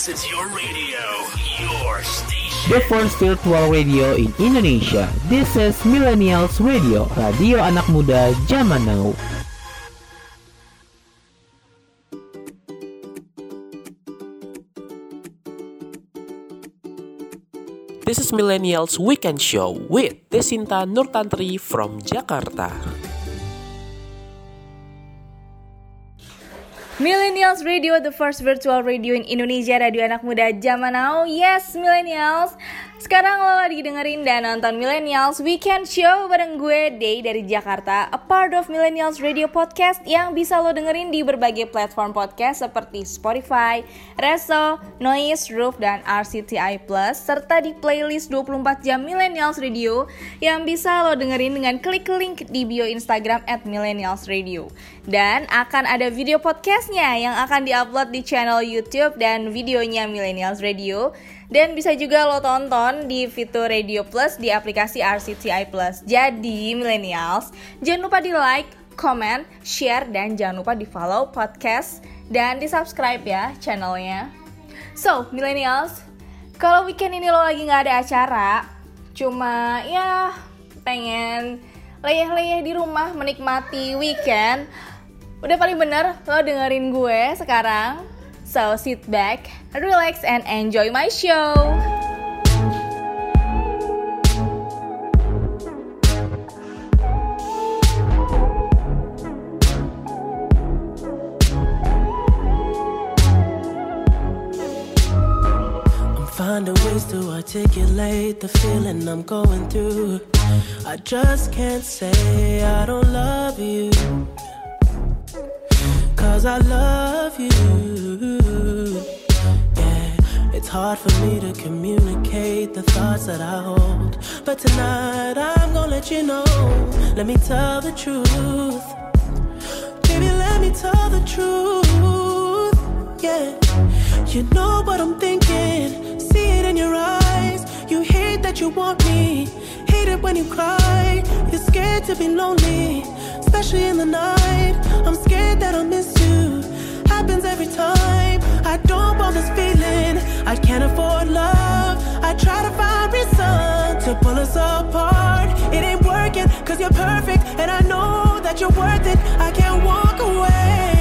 This is your radio, your station. The first virtual radio in Indonesia. This is Millennials Radio, radio anak muda zaman now. This is Millennials Weekend Show with Desinta Nurtantri from Jakarta. Millennials Radio, the first virtual radio in Indonesia, radio anak muda zaman now. Yes, Millennials. Sekarang lo lagi dengerin dan nonton Millennials Weekend Show bareng gue, Day dari Jakarta, a part of Millennials Radio Podcast yang bisa lo dengerin di berbagai platform podcast seperti Spotify, Reso, Noise, Roof, dan RCTI Plus, serta di playlist 24 jam Millennials Radio yang bisa lo dengerin dengan klik link di bio Instagram at Millennials Radio. Dan akan ada video podcastnya yang akan diupload di channel YouTube dan videonya Millennials Radio dan bisa juga lo tonton di fitur Radio Plus di aplikasi RCTI Plus. Jadi millennials, jangan lupa di like, comment, share, dan jangan lupa di follow podcast dan di subscribe ya channelnya. So, millennials, kalau weekend ini lo lagi nggak ada acara, cuma ya pengen leyeh-leyeh di rumah menikmati weekend, udah paling bener lo dengerin gue sekarang So sit back, relax, and enjoy my show. I'm finding ways to articulate the feeling I'm going through. I just can't say I don't love you. Cause I love you. It's hard for me to communicate the thoughts that I hold. But tonight I'm gonna let you know. Let me tell the truth. Baby, let me tell the truth. Yeah, you know what I'm thinking. See it in your eyes. You hate that you want me. Hate it when you cry. You're scared to be lonely, especially in the night. I'm scared that I'll miss you. Happens every time. I don't want this feeling. I can't afford love. I try to find reason to pull us apart. It ain't working, cause you're perfect. And I know that you're worth it. I can't walk away.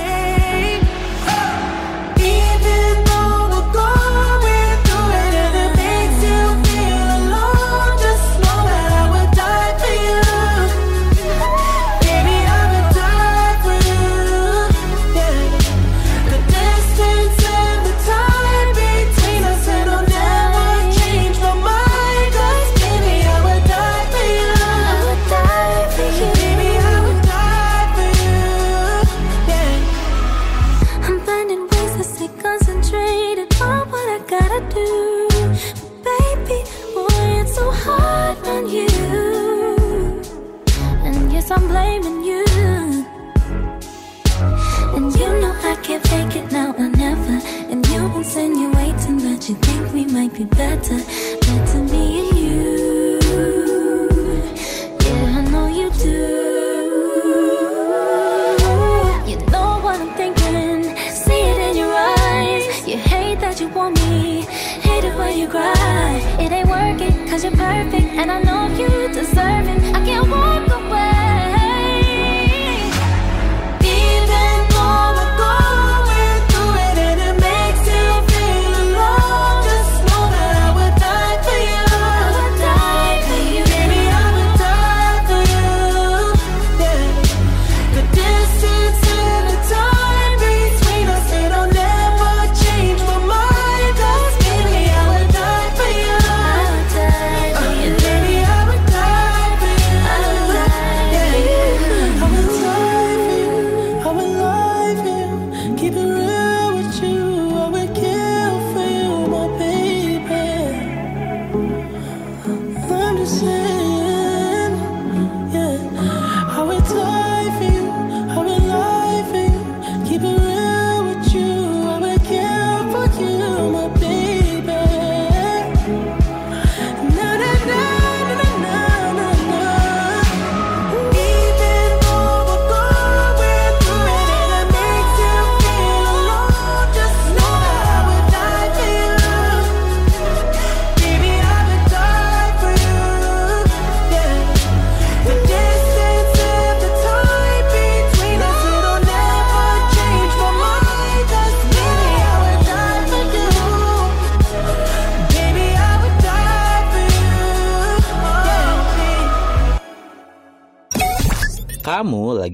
Be better. Better me and you. Yeah, I know you do. You know what I'm thinking. See it in your eyes. You hate that you want me. Hate it when you cry. It ain't working, cause you're perfect. And I know you deserve it. I can't walk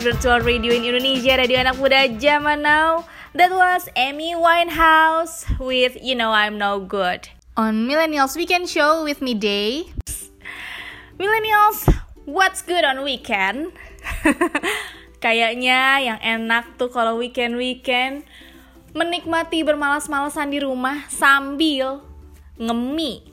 virtual radio in Indonesia, radio anak muda zaman now. That was Amy Winehouse with You Know I'm No Good on Millennials Weekend Show with me Day. Millennials, what's good on weekend? Kayaknya yang enak tuh kalau weekend-weekend menikmati bermalas-malasan di rumah sambil ngemi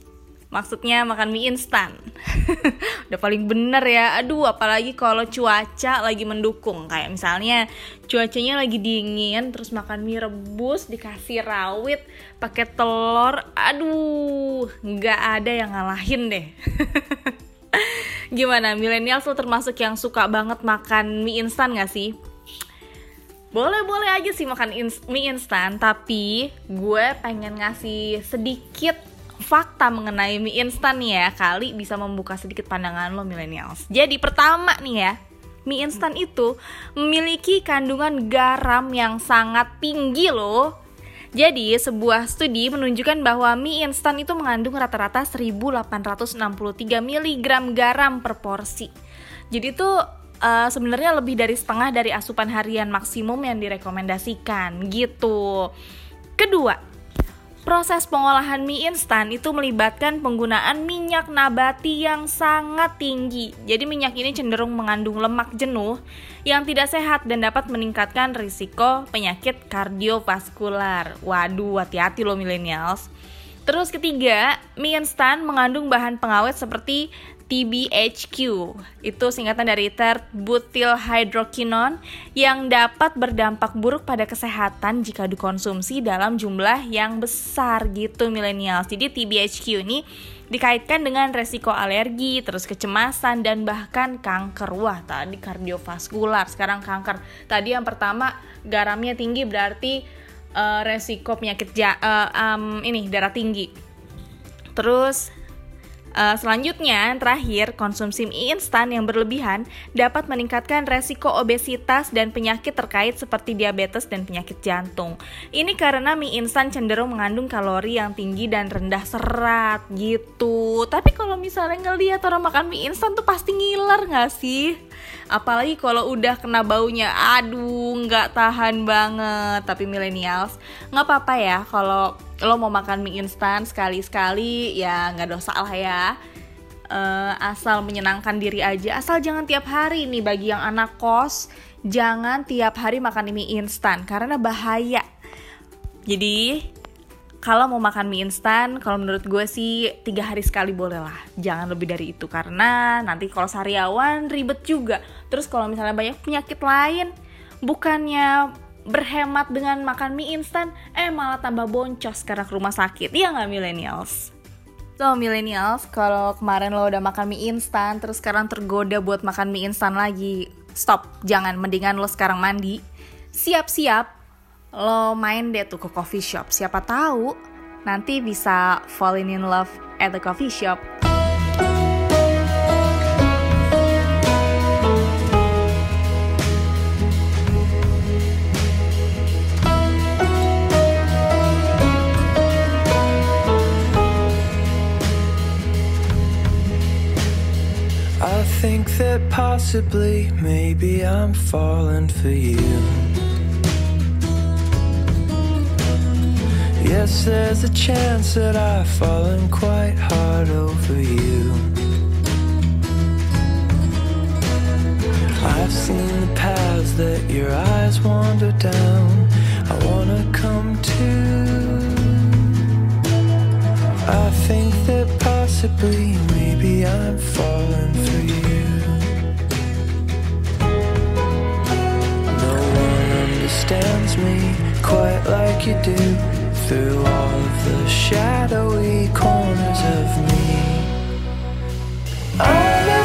Maksudnya makan mie instan. Udah paling bener ya. Aduh, apalagi kalau cuaca lagi mendukung. Kayak misalnya cuacanya lagi dingin, terus makan mie rebus, dikasih rawit, pakai telur. Aduh, nggak ada yang ngalahin deh. Gimana, milenial tuh termasuk yang suka banget makan mie instan gak sih? Boleh-boleh aja sih makan ins- mie instan, tapi gue pengen ngasih sedikit fakta mengenai mie instan ya kali bisa membuka sedikit pandangan lo millennials. Jadi pertama nih ya, mie instan itu memiliki kandungan garam yang sangat tinggi loh. Jadi, sebuah studi menunjukkan bahwa mie instan itu mengandung rata-rata 1863 mg garam per porsi. Jadi itu eh, sebenarnya lebih dari setengah dari asupan harian maksimum yang direkomendasikan gitu. Kedua, Proses pengolahan mie instan itu melibatkan penggunaan minyak nabati yang sangat tinggi. Jadi minyak ini cenderung mengandung lemak jenuh yang tidak sehat dan dapat meningkatkan risiko penyakit kardiovaskular. Waduh, hati-hati loh millennials. Terus ketiga, mie instan mengandung bahan pengawet seperti TBHQ. Itu singkatan dari terbutylhydroquinone yang dapat berdampak buruk pada kesehatan jika dikonsumsi dalam jumlah yang besar gitu millennials. Jadi TBHQ ini dikaitkan dengan resiko alergi, terus kecemasan dan bahkan kanker. Wah, tadi kardiovaskular, sekarang kanker. Tadi yang pertama garamnya tinggi berarti eh, resiko penyakit ja- eh, em, ini darah tinggi. Terus Uh, selanjutnya, terakhir, konsumsi mie instan yang berlebihan dapat meningkatkan resiko obesitas dan penyakit terkait seperti diabetes dan penyakit jantung. Ini karena mie instan cenderung mengandung kalori yang tinggi dan rendah serat gitu. Tapi kalau misalnya ngeliat orang makan mie instan tuh pasti ngiler nggak sih? Apalagi kalau udah kena baunya, aduh nggak tahan banget. Tapi millennials nggak apa-apa ya. Kalau lo mau makan mie instan sekali-sekali ya nggak dosa lah ya. Eh, asal menyenangkan diri aja. Asal jangan tiap hari nih bagi yang anak kos jangan tiap hari makan mie instan. Karena bahaya. Jadi kalau mau makan mie instan kalau menurut gue sih tiga hari sekali boleh lah. Jangan lebih dari itu. Karena nanti kalau sariawan ribet juga. Terus kalau misalnya banyak penyakit lain bukannya berhemat dengan makan mie instan eh malah tambah boncos karena ke rumah sakit. Iya nggak millennials? So millennials, kalau kemarin lo udah makan mie instan, terus sekarang tergoda buat makan mie instan lagi, stop, jangan. Mendingan lo sekarang mandi, siap-siap, lo main deh tuh ke coffee shop. Siapa tahu nanti bisa falling in love at the coffee shop. I think that possibly, maybe I'm falling for you. Yes, there's a chance that I've fallen quite hard over you. I've seen the paths that your eyes wander down. I wanna come to. I think that possibly, maybe I'm falling for you. No one understands me quite like you do through all of the shadowy corners of me. I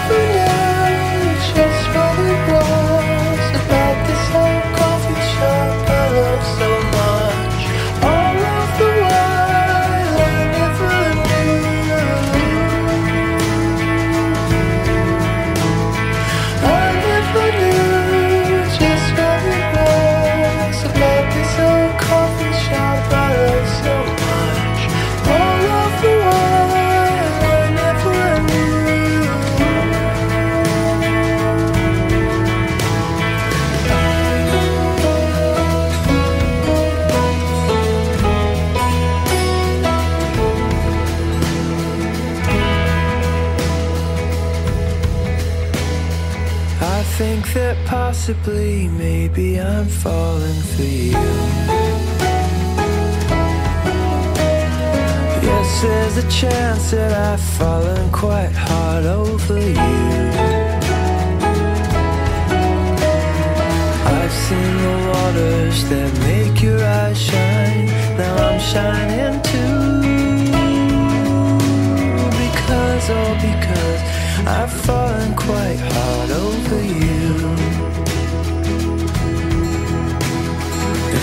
possibly, maybe I'm falling for you. Yes, there's a chance that I've fallen quite hard over you. I've seen the waters that make your eyes shine. Now I'm shining too. Because, oh, because I've fallen quite hard over you.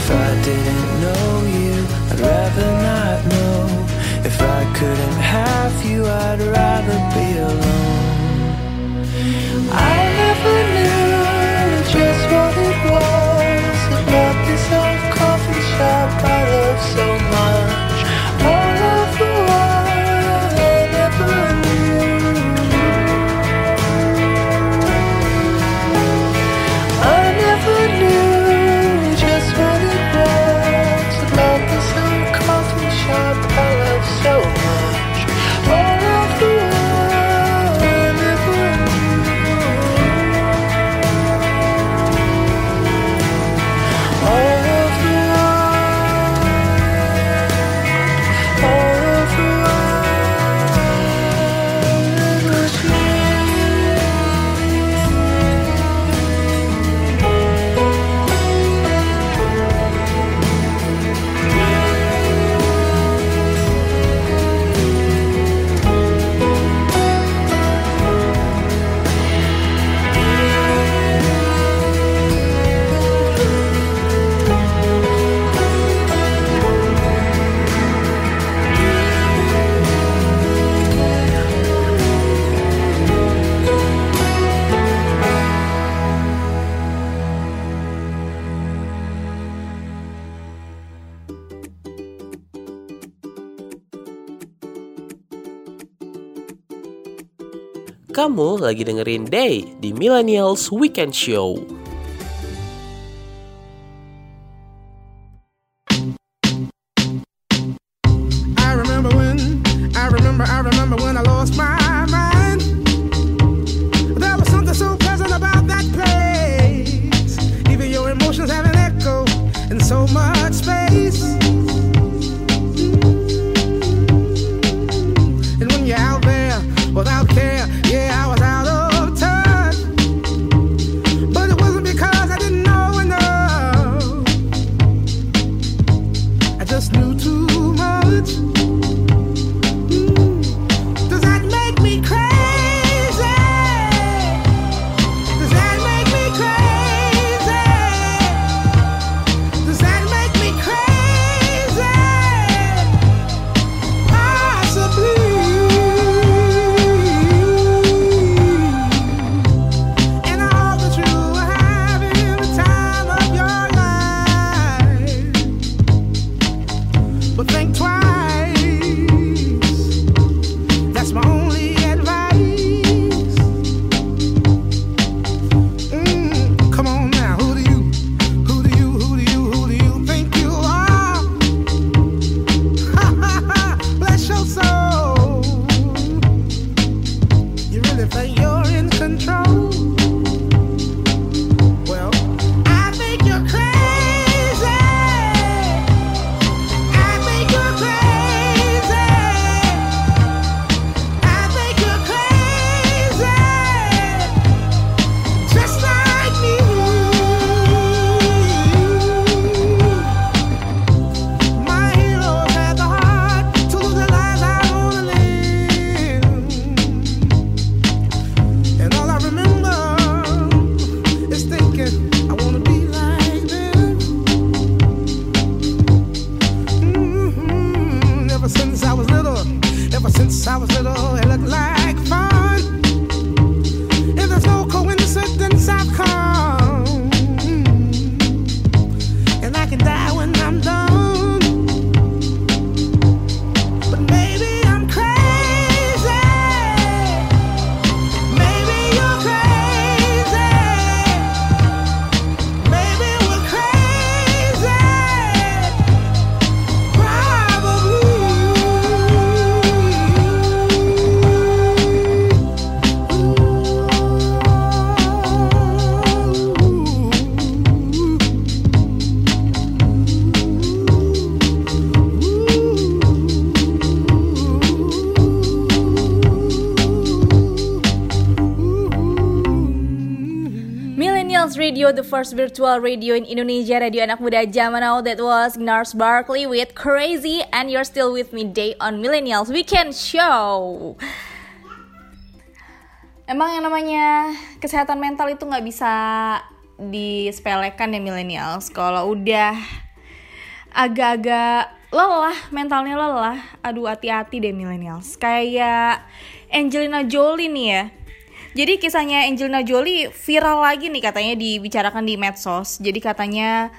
If I didn't know you, I'd rather not know. If I couldn't have you, I'd rather be alone. I never knew just what it was about this old coffee shop I love so much. Kamu lagi dengerin Day di Millennials Weekend Show. The first virtual radio in Indonesia, radio anak muda zaman now. That was Nars Barkley with Crazy, and you're still with me day on Millennials Weekend Show. Emang yang namanya kesehatan mental itu nggak bisa disepelekan ya millennials. Kalau udah agak-agak lelah, mentalnya lelah, aduh hati-hati deh millennials. Kayak Angelina Jolie nih ya. Jadi kisahnya Angelina Jolie viral lagi nih katanya dibicarakan di medsos. Jadi katanya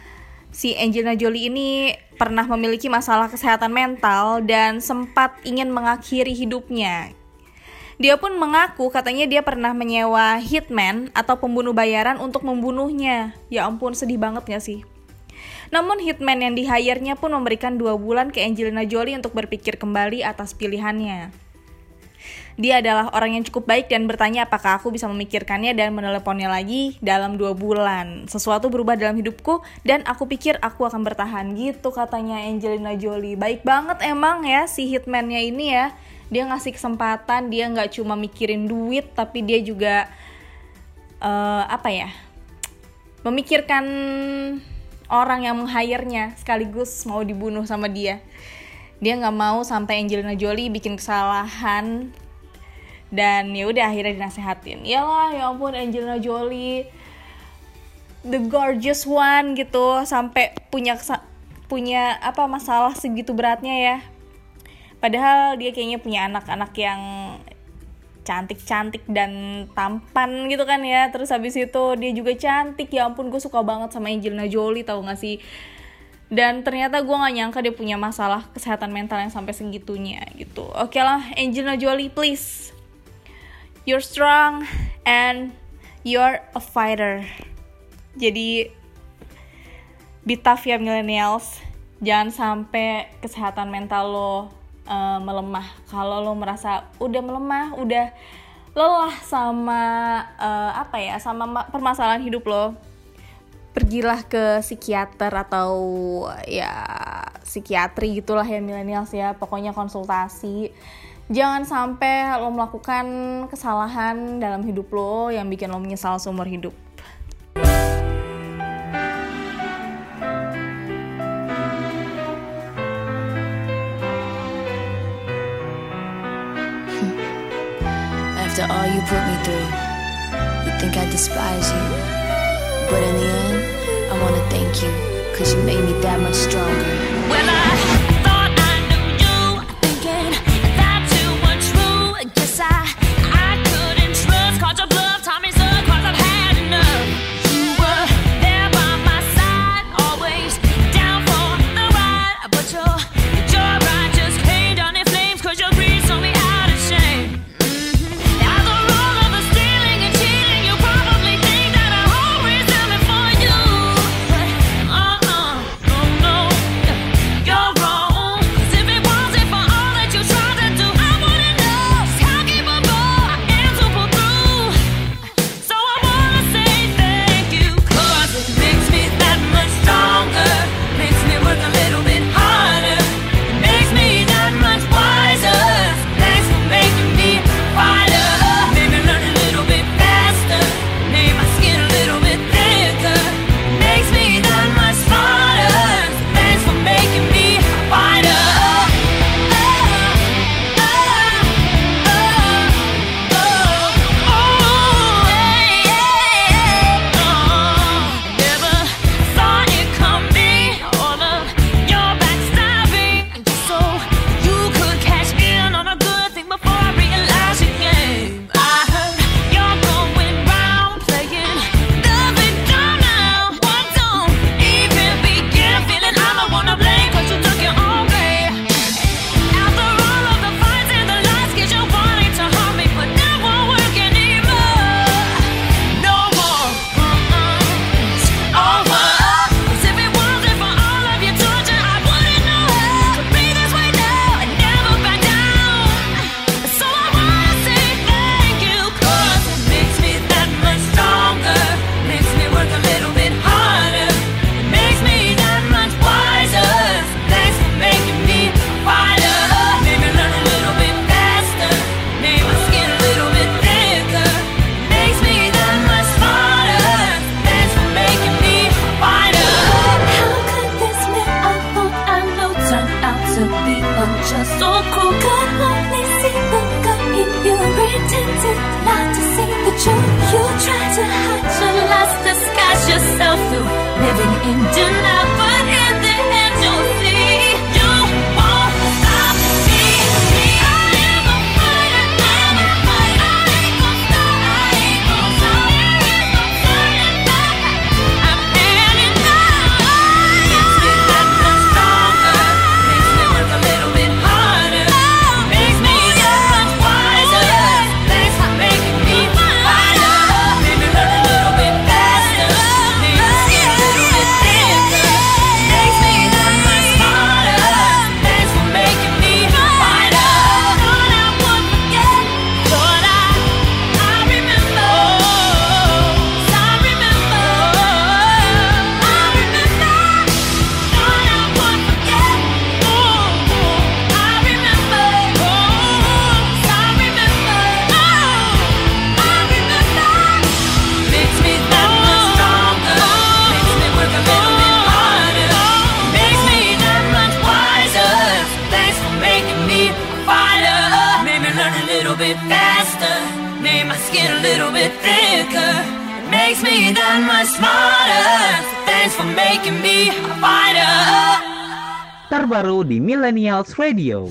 si Angelina Jolie ini pernah memiliki masalah kesehatan mental dan sempat ingin mengakhiri hidupnya. Dia pun mengaku katanya dia pernah menyewa hitman atau pembunuh bayaran untuk membunuhnya. Ya ampun sedih banget gak sih? Namun hitman yang di hire-nya pun memberikan dua bulan ke Angelina Jolie untuk berpikir kembali atas pilihannya. Dia adalah orang yang cukup baik dan bertanya apakah aku bisa memikirkannya dan meneleponnya lagi dalam dua bulan. Sesuatu berubah dalam hidupku dan aku pikir aku akan bertahan gitu katanya Angelina Jolie. Baik banget emang ya si hitman-nya ini ya. Dia ngasih kesempatan, dia nggak cuma mikirin duit tapi dia juga eh, apa ya? Memikirkan orang yang meng-hire-nya sekaligus mau dibunuh sama dia. Dia nggak mau sampai Angelina Jolie bikin kesalahan dan ya udah akhirnya dinasehatin. Yalah ya ampun Angelina Jolie the gorgeous one gitu. Sampai punya punya apa masalah segitu beratnya ya. Padahal dia kayaknya punya anak-anak yang cantik-cantik dan tampan gitu kan ya. Terus habis itu dia juga cantik. Ya ampun gue suka banget sama Angelina Jolie tau gak sih? Dan ternyata gue gak nyangka dia punya masalah kesehatan mental yang sampai segitunya gitu. Oke lah Angelina Jolie please you're strong and you're a fighter. Jadi be tough ya millennials. Jangan sampai kesehatan mental lo uh, melemah. Kalau lo merasa udah melemah, udah lelah sama uh, apa ya, sama ma- permasalahan hidup lo, pergilah ke psikiater atau ya psikiatri gitulah ya millennials ya. Pokoknya konsultasi jangan sampai lo melakukan kesalahan dalam hidup lo yang bikin lo menyesal seumur hidup. After all you put me through, you think I despise you. But in the end, I wanna thank you, cause you made me that much stronger. Thought I Radio.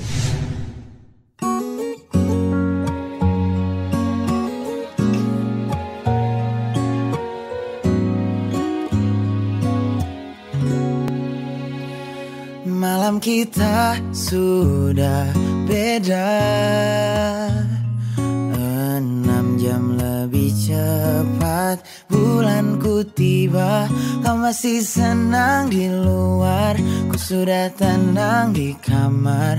Malam kita sudah beda Enam jam lebih cepat Bulanku tiba Kau masih senang di luar Ku sudah tenang di quemar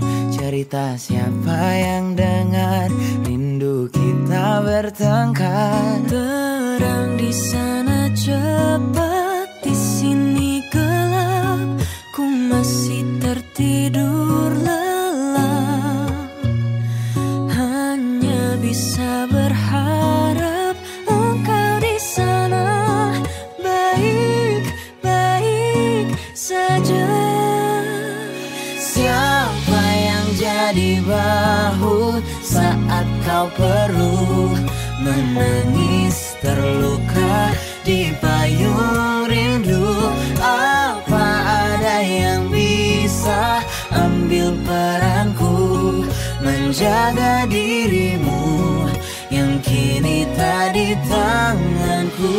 di bahu saat kau perlu menangis terluka di payung rindu. Apa ada yang bisa ambil peranku menjaga dirimu yang kini tadi tanganku?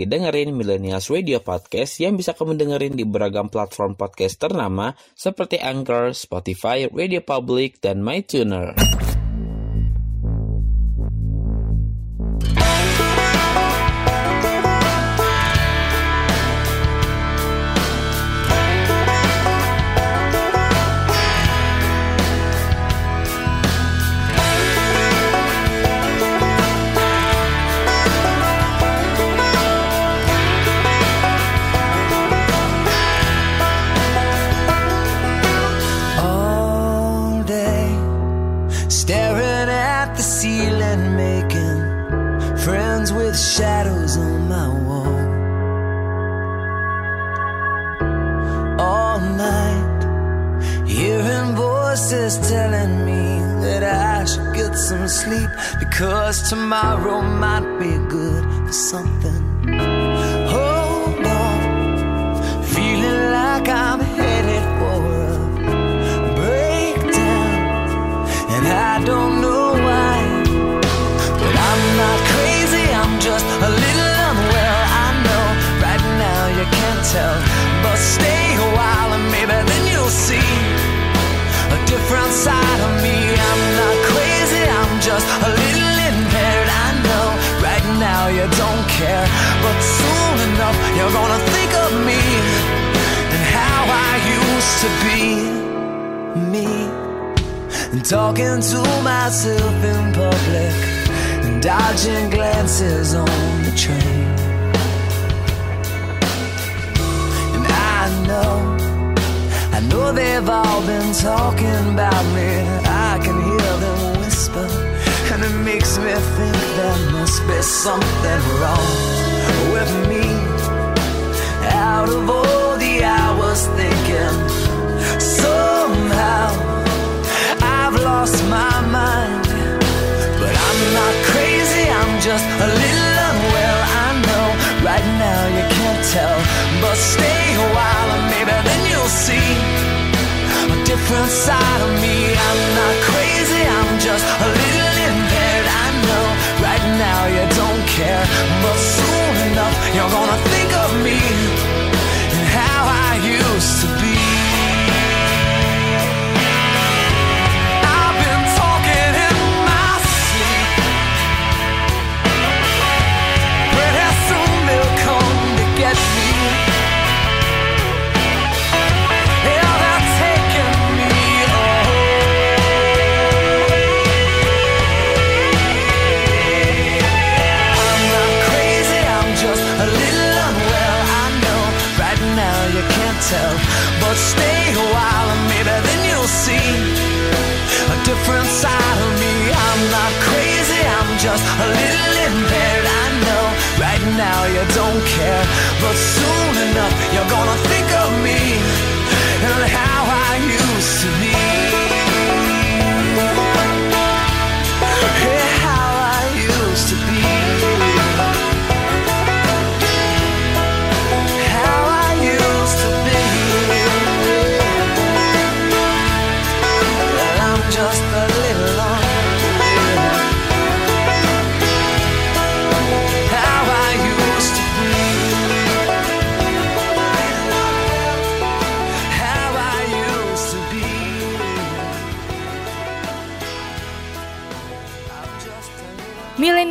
Lagi dengerin Millennials Radio Podcast yang bisa kamu dengerin di beragam platform podcast ternama seperti Anchor, Spotify, Radio Public, dan MyTuner. Voices telling me that I should get some sleep because tomorrow might be good for something. Different side of me. I'm not crazy, I'm just a little impaired. I know right now you don't care, but soon enough you're gonna think of me and how I used to be me. And talking to myself in public and dodging glances on the train. They've all been talking about me. I can hear them whisper, and it makes me think there must be something wrong with me. Out of all the hours thinking, somehow I've lost my mind. But I'm not crazy, I'm just a little unwell. I know right now you can't tell, but stay a while and maybe then you'll see different side of me. I'm not crazy, I'm just a little impaired. I know right now you don't care, but soon enough you're gonna think of me and how I used to be. Different side of me. I'm not crazy, I'm just a little impaired. I know right now you don't care, but soon enough you're gonna think of me and how I used to be.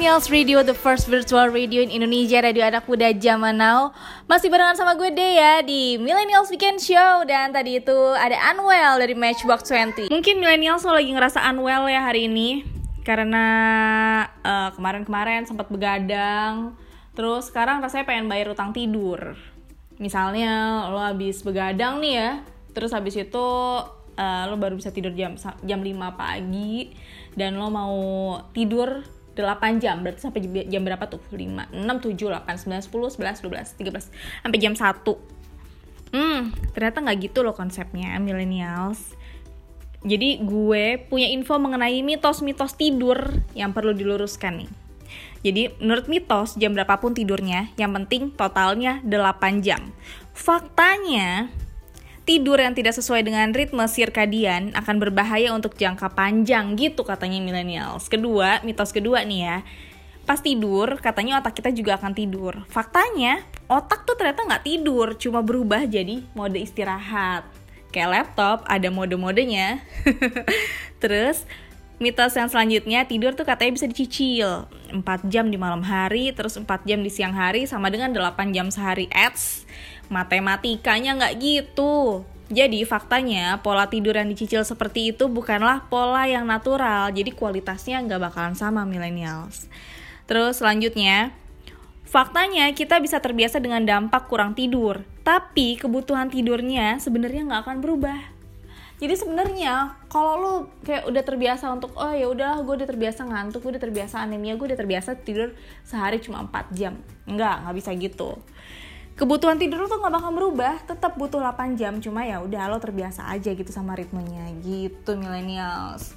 Millennials Radio, the first virtual radio in Indonesia, radio anak muda zaman now. Masih barengan sama gue Dea di Millennials Weekend Show dan tadi itu ada Unwell dari Matchbox 20. Mungkin Millennials lo lagi ngerasa unwell ya hari ini karena eh, kemarin-kemarin sempat begadang. Terus sekarang rasanya pengen bayar utang tidur. Misalnya lo habis begadang nih ya, terus habis itu eh, lo baru bisa tidur jam jam 5 pagi dan lo mau tidur 8 jam berarti sampai jam berapa tuh? 5, 6, 7, 8, 9, 10, 11, 12, 13 sampai jam 1 hmm ternyata nggak gitu loh konsepnya millennials. Jadi gue punya info mengenai mitos-mitos tidur yang perlu diluruskan nih. Jadi menurut mitos jam berapapun tidurnya yang penting totalnya 8 jam. Faktanya tidur yang tidak sesuai dengan ritme sirkadian akan berbahaya untuk jangka panjang gitu katanya millennials. Kedua, mitos kedua nih ya. pas tidur katanya otak kita juga akan tidur. Faktanya otak tuh ternyata nggak tidur, cuma berubah jadi mode istirahat. Kayak laptop ada mode-modenya. Terus mitos yang selanjutnya tidur tuh katanya bisa dicicil 4 jam di malam hari terus 4 jam di siang hari sama dengan 8 jam sehari Eits, matematikanya nggak gitu. Jadi faktanya pola tidur yang dicicil seperti itu bukanlah pola yang natural. Jadi kualitasnya nggak bakalan sama millennials. Terus selanjutnya Faktanya kita bisa terbiasa dengan dampak kurang tidur, tapi kebutuhan tidurnya sebenarnya nggak akan berubah. Jadi sebenarnya kalau lu kayak udah terbiasa untuk oh ya udahlah gue udah terbiasa ngantuk gue udah terbiasa anemia gue udah terbiasa tidur sehari cuma 4 jam. Enggak nggak bisa gitu kebutuhan tidur tuh nggak bakal berubah tetap butuh 8 jam. Cuma ya udah lo terbiasa aja gitu sama ritmenya gitu millennials.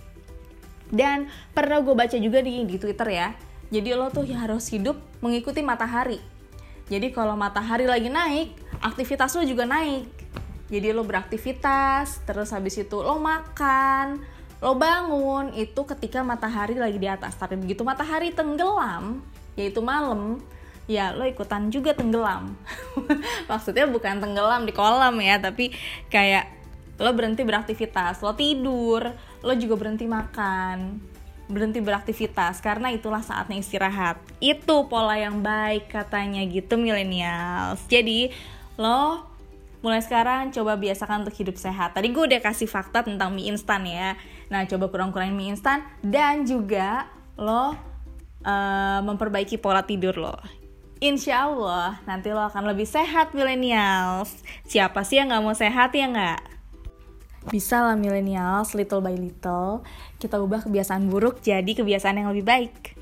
Dan pernah gue baca juga di, di twitter ya jadi lo tuh ya harus hidup mengikuti matahari. Jadi kalau matahari lagi naik aktivitas lo juga naik. Jadi lo beraktivitas, terus habis itu lo makan, lo bangun itu ketika matahari lagi di atas. Tapi begitu matahari tenggelam, yaitu malam, ya lo ikutan juga tenggelam. Maksudnya bukan tenggelam di kolam ya, tapi kayak lo berhenti beraktivitas, lo tidur, lo juga berhenti makan, berhenti beraktivitas karena itulah saatnya istirahat. Itu pola yang baik katanya gitu millennials. Jadi lo mulai sekarang coba biasakan untuk hidup sehat. Tadi gue udah kasih fakta tentang mie instan ya. Nah, coba kurang-kurangin mie instan dan juga lo uh, memperbaiki pola tidur lo. Insya Allah nanti lo akan lebih sehat millennials. Siapa sih yang nggak mau sehat ya nggak? Bisa lah millennials, little by little, kita ubah kebiasaan buruk jadi kebiasaan yang lebih baik.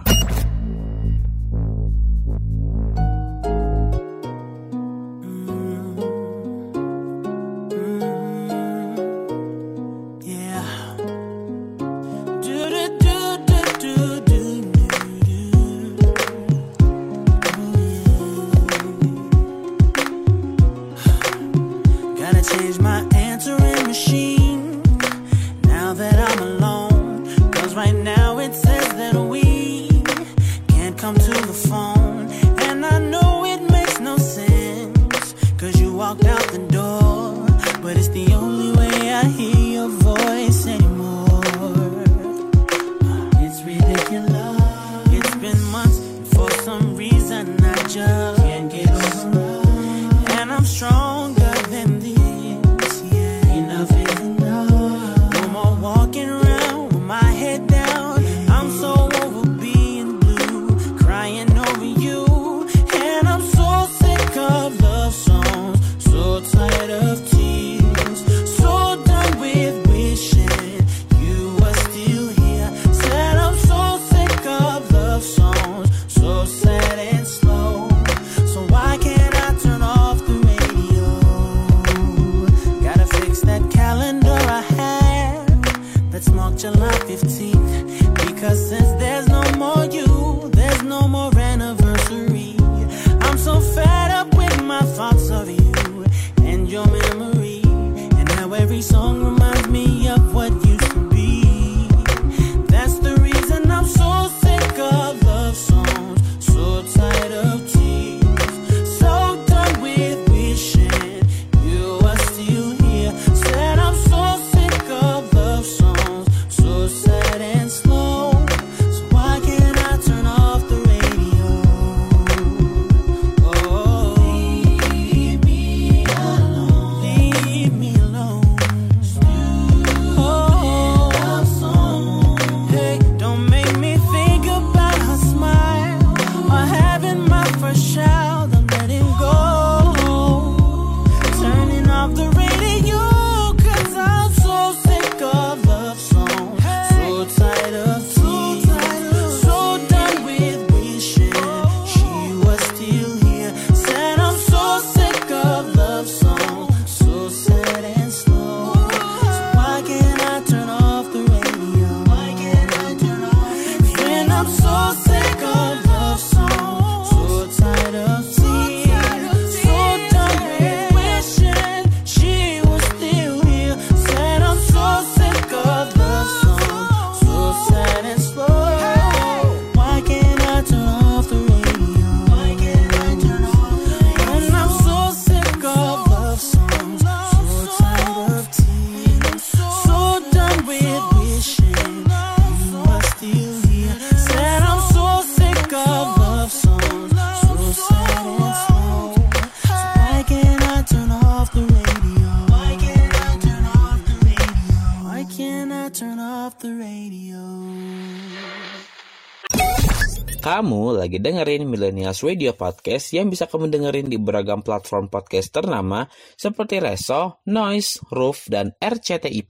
dengerin Millennials Radio Podcast yang bisa kamu dengerin di beragam platform podcast ternama seperti Reso, Noise, Roof, dan RCTI+.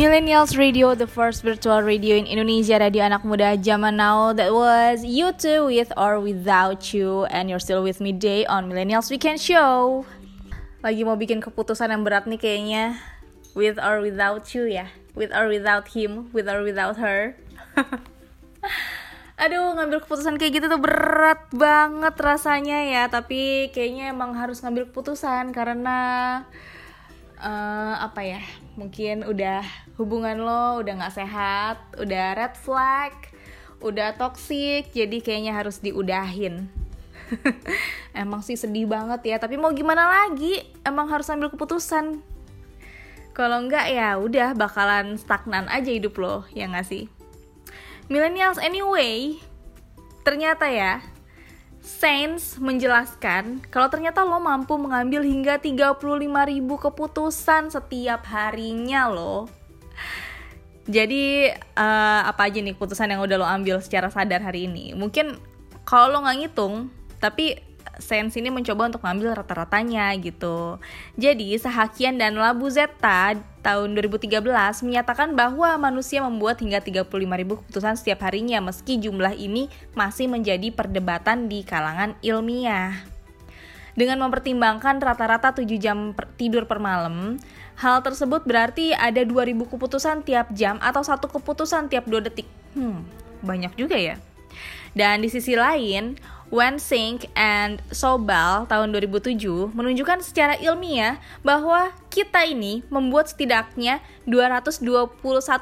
Millennials Radio, the first virtual radio in Indonesia, radio anak muda zaman now. That was you too, with or without you, and you're still with me day on Millennials Weekend Show. Lagi mau bikin keputusan yang berat nih kayaknya, with or without you ya, with or without him, with or without her. Aduh, ngambil keputusan kayak gitu tuh berat banget rasanya ya, tapi kayaknya emang harus ngambil keputusan karena eh, apa ya mungkin udah hubungan lo udah nggak sehat udah red flag udah toxic jadi kayaknya harus diudahin. Emang sih sedih banget ya tapi mau gimana lagi? Emang harus ambil keputusan. Kalau enggak ya udah bakalan stagnan aja hidup lo ya nggak sih? Millennials anyway ternyata ya Saints menjelaskan kalau ternyata lo mampu mengambil hingga 35.000 keputusan setiap harinya lo. Jadi eh, apa aja nih keputusan yang udah lo ambil secara sadar hari ini? Mungkin kalau lo nggak ngitung, tapi Saints ini mencoba untuk mengambil rata-ratanya gitu. Jadi Sahakian dan Labuzeta tahun 2013 menyatakan bahwa manusia membuat hingga 35.000 keputusan setiap harinya meski jumlah ini masih menjadi perdebatan di kalangan ilmiah. Dengan mempertimbangkan rata-rata 7 jam per- tidur per malam, hal tersebut berarti ada 2000 keputusan tiap jam atau satu keputusan tiap 2 detik. Hmm, banyak juga ya. Dan di sisi lain, Wensink and Sobal tahun 2007 menunjukkan secara ilmiah bahwa kita ini membuat setidaknya 221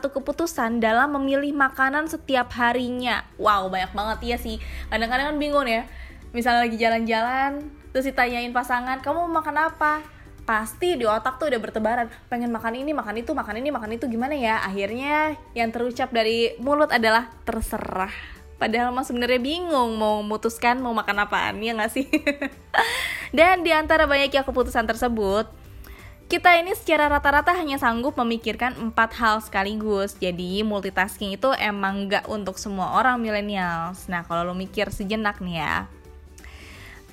keputusan dalam memilih makanan setiap harinya. Wow, banyak banget ya sih. Kadang-kadang kan bingung ya. Misalnya lagi jalan-jalan, terus ditanyain pasangan, "Kamu mau makan apa?" Pasti di otak tuh udah bertebaran, pengen makan ini, makan itu, makan ini, makan itu gimana ya? Akhirnya yang terucap dari mulut adalah terserah. Padahal mah sebenarnya bingung mau memutuskan mau makan apaan ya nggak sih? Dan di antara banyaknya keputusan tersebut, kita ini secara rata-rata hanya sanggup memikirkan empat hal sekaligus. Jadi multitasking itu emang nggak untuk semua orang millennials. Nah kalau lo mikir sejenak nih ya,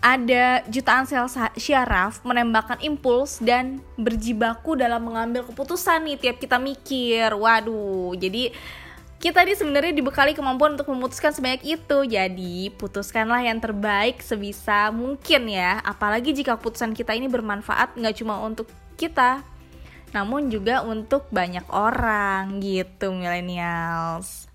ada jutaan sel syaraf menembakkan impuls dan berjibaku dalam mengambil keputusan nih tiap kita mikir. Waduh, jadi kita ini sebenarnya dibekali kemampuan untuk memutuskan sebanyak itu. Jadi, putuskanlah yang terbaik sebisa mungkin ya. Apalagi jika keputusan kita ini bermanfaat nggak cuma untuk kita, namun juga untuk banyak orang gitu millennials.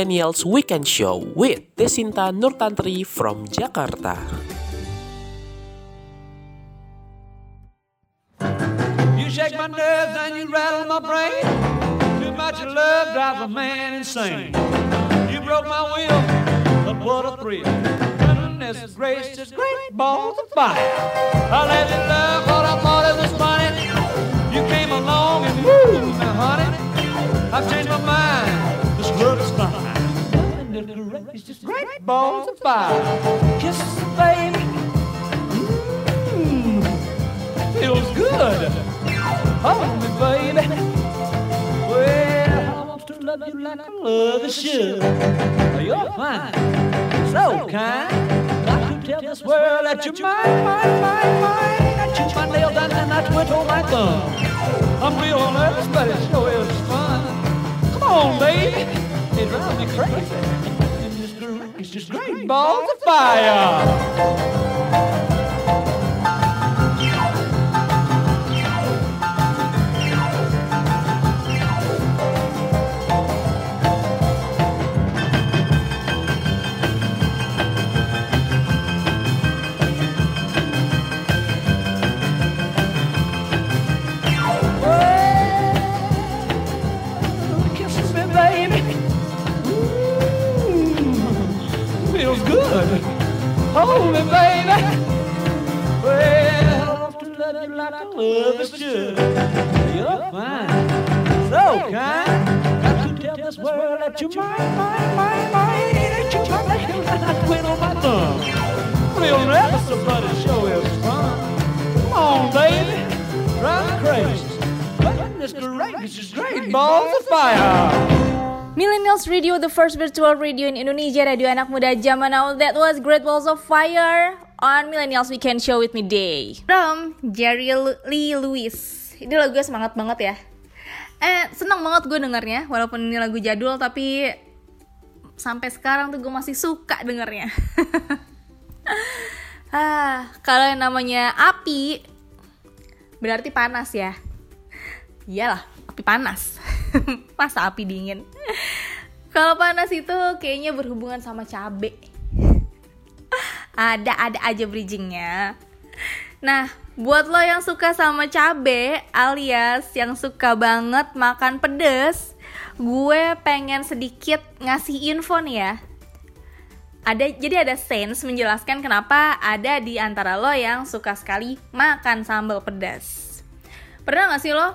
Millennials Weekend Show with Desinta Nurtantri from Jakarta. You shake my nerves and you rattle my brain. Too much love drives a man insane. You broke my will, but what a thrill. Goodness gracious, great balls of fire. I let love what I thought it was funny. You came along and honey, I've changed my mind. Is fine. Goodness gracious, great balls of fire. Kisses, baby. Mmm, feels good. Hold me, baby. Well, I want to love you like I love a should. You're fine, so kind. Got to tell this world that you're mine, mine, mine, mine. I chew my nails and then I twiddle my thumb. I'm real nervous, but it sure is fun. Come on, baby. It drives me crazy. Great balls of fire. Hold me, baby. Well, I want to love you like I love is should. You're fine, so kind. Got to tell this world that you're mine, mine, mine, mine. That you're my lady, and I quit on my thumb. Real nervous, but it sure is fun. Come on, baby, drive me crazy. Goodness gracious, great balls of fire. Millennials Radio, the first virtual radio in Indonesia, radio anak muda zaman now. That was Great Balls of Fire on Millennials Weekend Show with me Day. From Jerry Lee Lewis. Ini lagunya semangat banget ya. Eh, seneng banget gue dengernya, walaupun ini lagu jadul, tapi sampai sekarang tuh gue masih suka dengernya. ah, kalau yang namanya api, berarti panas ya. Iyalah, api panas. Masa api dingin? Kalau panas itu kayaknya berhubungan sama cabe. ada ada aja bridgingnya. Nah, buat lo yang suka sama cabe alias yang suka banget makan pedes, gue pengen sedikit ngasih info nih ya. Ada jadi ada sense menjelaskan kenapa ada di antara lo yang suka sekali makan sambal pedas. Pernah gak sih lo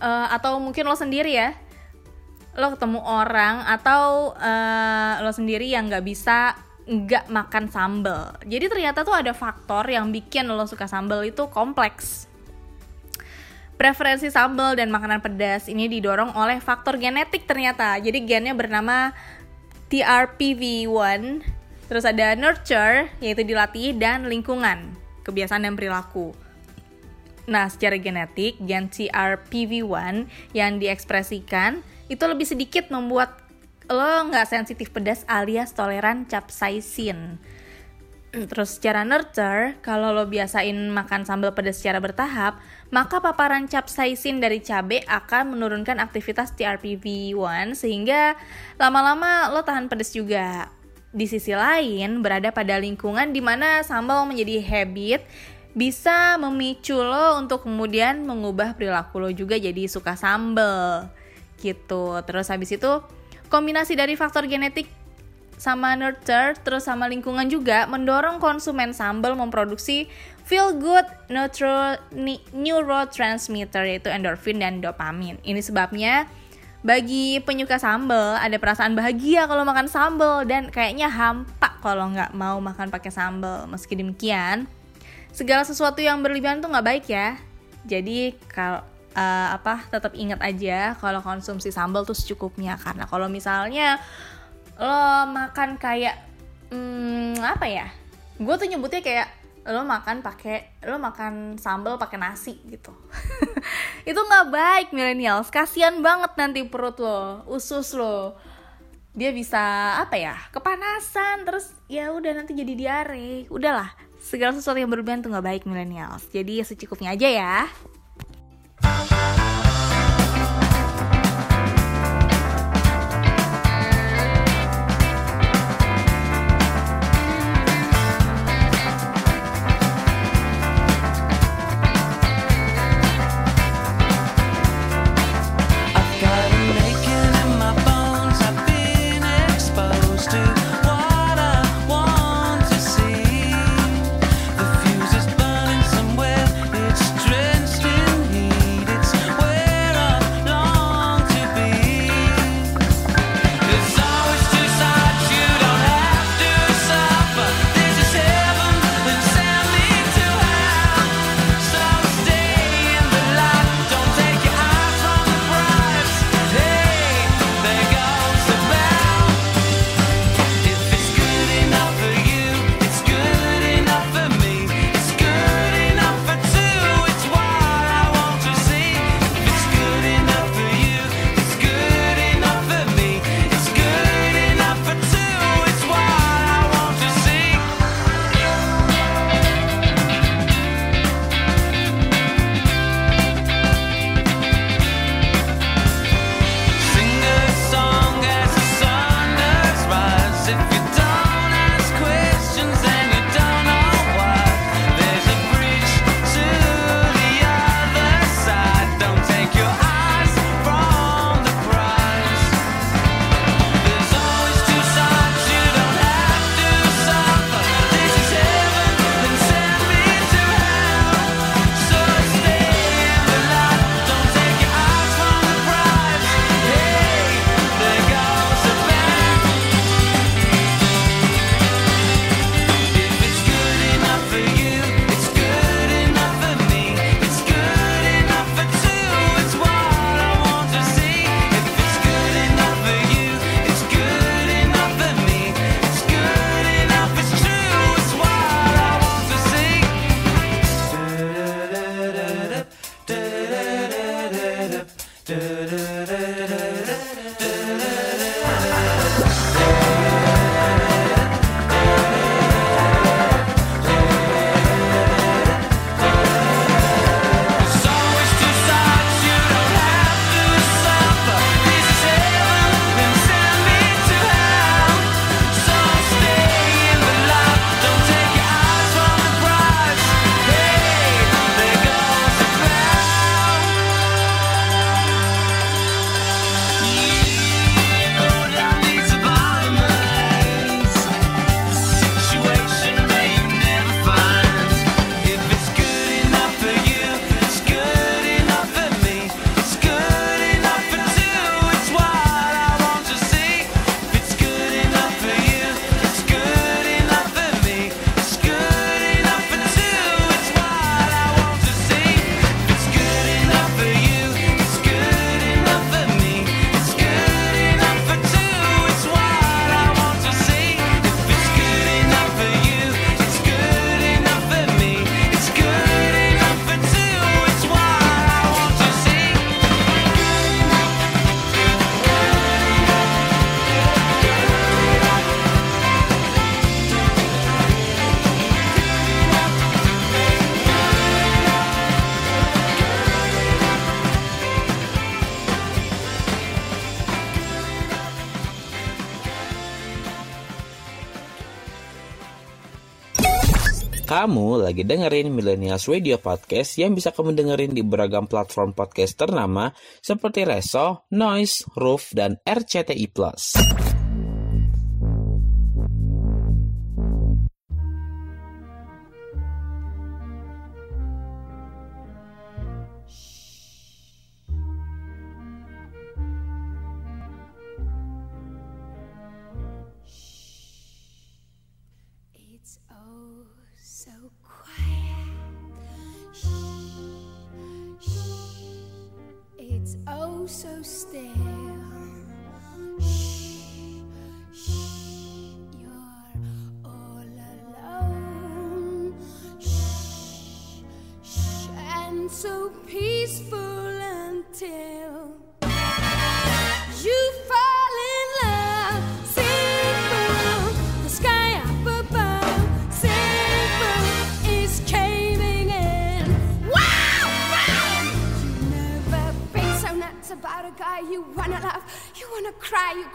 eh, atau mungkin lo sendiri ya lo ketemu orang atau eh, lo sendiri yang nggak bisa nggak makan sambal jadi ternyata tuh ada faktor yang bikin lo suka sambal itu kompleks. Preferensi sambal dan makanan pedas ini didorong oleh faktor genetik ternyata. Jadi gennya bernama TRPV1 terus ada nurture yaitu dilatih dan lingkungan kebiasaan dan perilaku. Nah, secara genetik, gen CRPV1 yang diekspresikan itu lebih sedikit membuat lo nggak sensitif pedas alias toleran capsaicin. Terus secara nurture, kalau lo biasain makan sambal pedas secara bertahap, maka paparan capsaicin dari cabai akan menurunkan aktivitas TRPV1 sehingga lama-lama lo tahan pedas juga. Di sisi lain, berada pada lingkungan di mana sambal menjadi habit bisa memicu lo untuk kemudian mengubah perilaku lo juga jadi suka sambel gitu. Terus habis itu kombinasi dari faktor genetik sama nurture terus sama lingkungan juga mendorong konsumen sambal memproduksi feel good neutro, ni- neurotransmitter yaitu endorfin dan dopamin. Ini sebabnya bagi penyuka sambal ada perasaan bahagia kalau makan sambal dan kayaknya hampa kalau nggak mau makan pakai sambal. Meski demikian, segala sesuatu yang berlebihan tuh nggak baik ya. Jadi kalau uh, apa tetap ingat aja kalau konsumsi sambal tuh secukupnya. Karena kalau misalnya lo makan kayak hmm, apa ya gue tuh nyebutnya kayak lo makan pakai lo makan sambal pakai nasi gitu. Itu nggak baik milenials kasian banget nanti perut lo usus lo. Dia bisa apa ya kepanasan. Terus ya udah nanti jadi diare. Udahlah segala sesuatu yang berlebihan tuh nggak baik milenials jadi ya secukupnya aja ya. Bye. Kamu lagi dengerin Millennials Radio Podcast yang bisa kamu dengerin di beragam platform podcast ternama seperti Reso, Noise, Roof, dan RCTI+. so stale. Shh, shh, you're all alone. Shh, shh, and so peaceful until.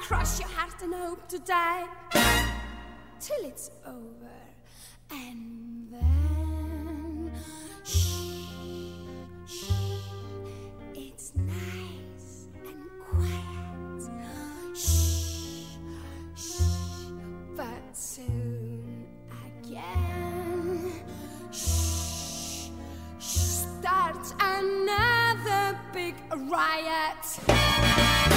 Crush your heart and hope to die till it's over. And then, shh, shh, it's nice and quiet. Shh, shh, but soon again, shh, shh, starts another big riot.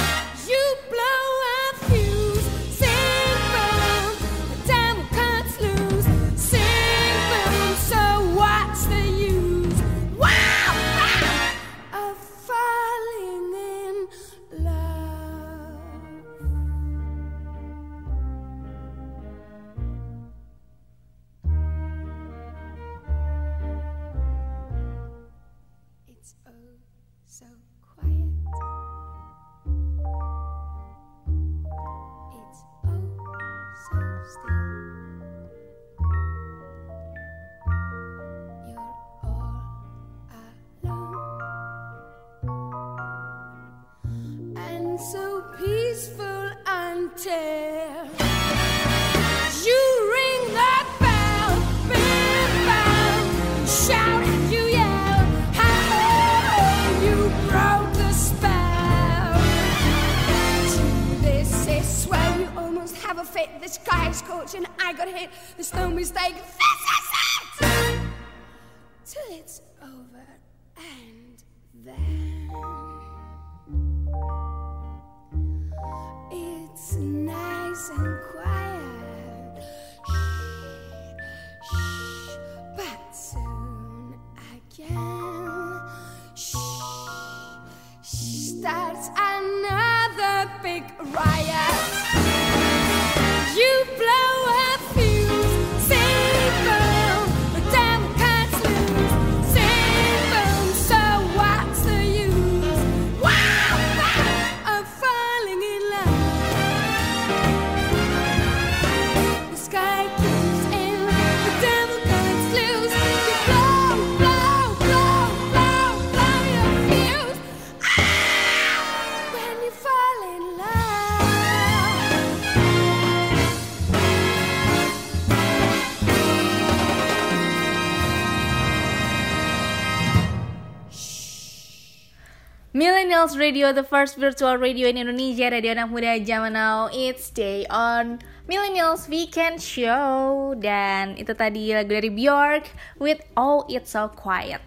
Radio, the first virtual radio in Indonesia, radio anak muda zaman now. It's day on Millennials Weekend Show dan itu tadi lagu dari Bjork with Oh It's So Quiet.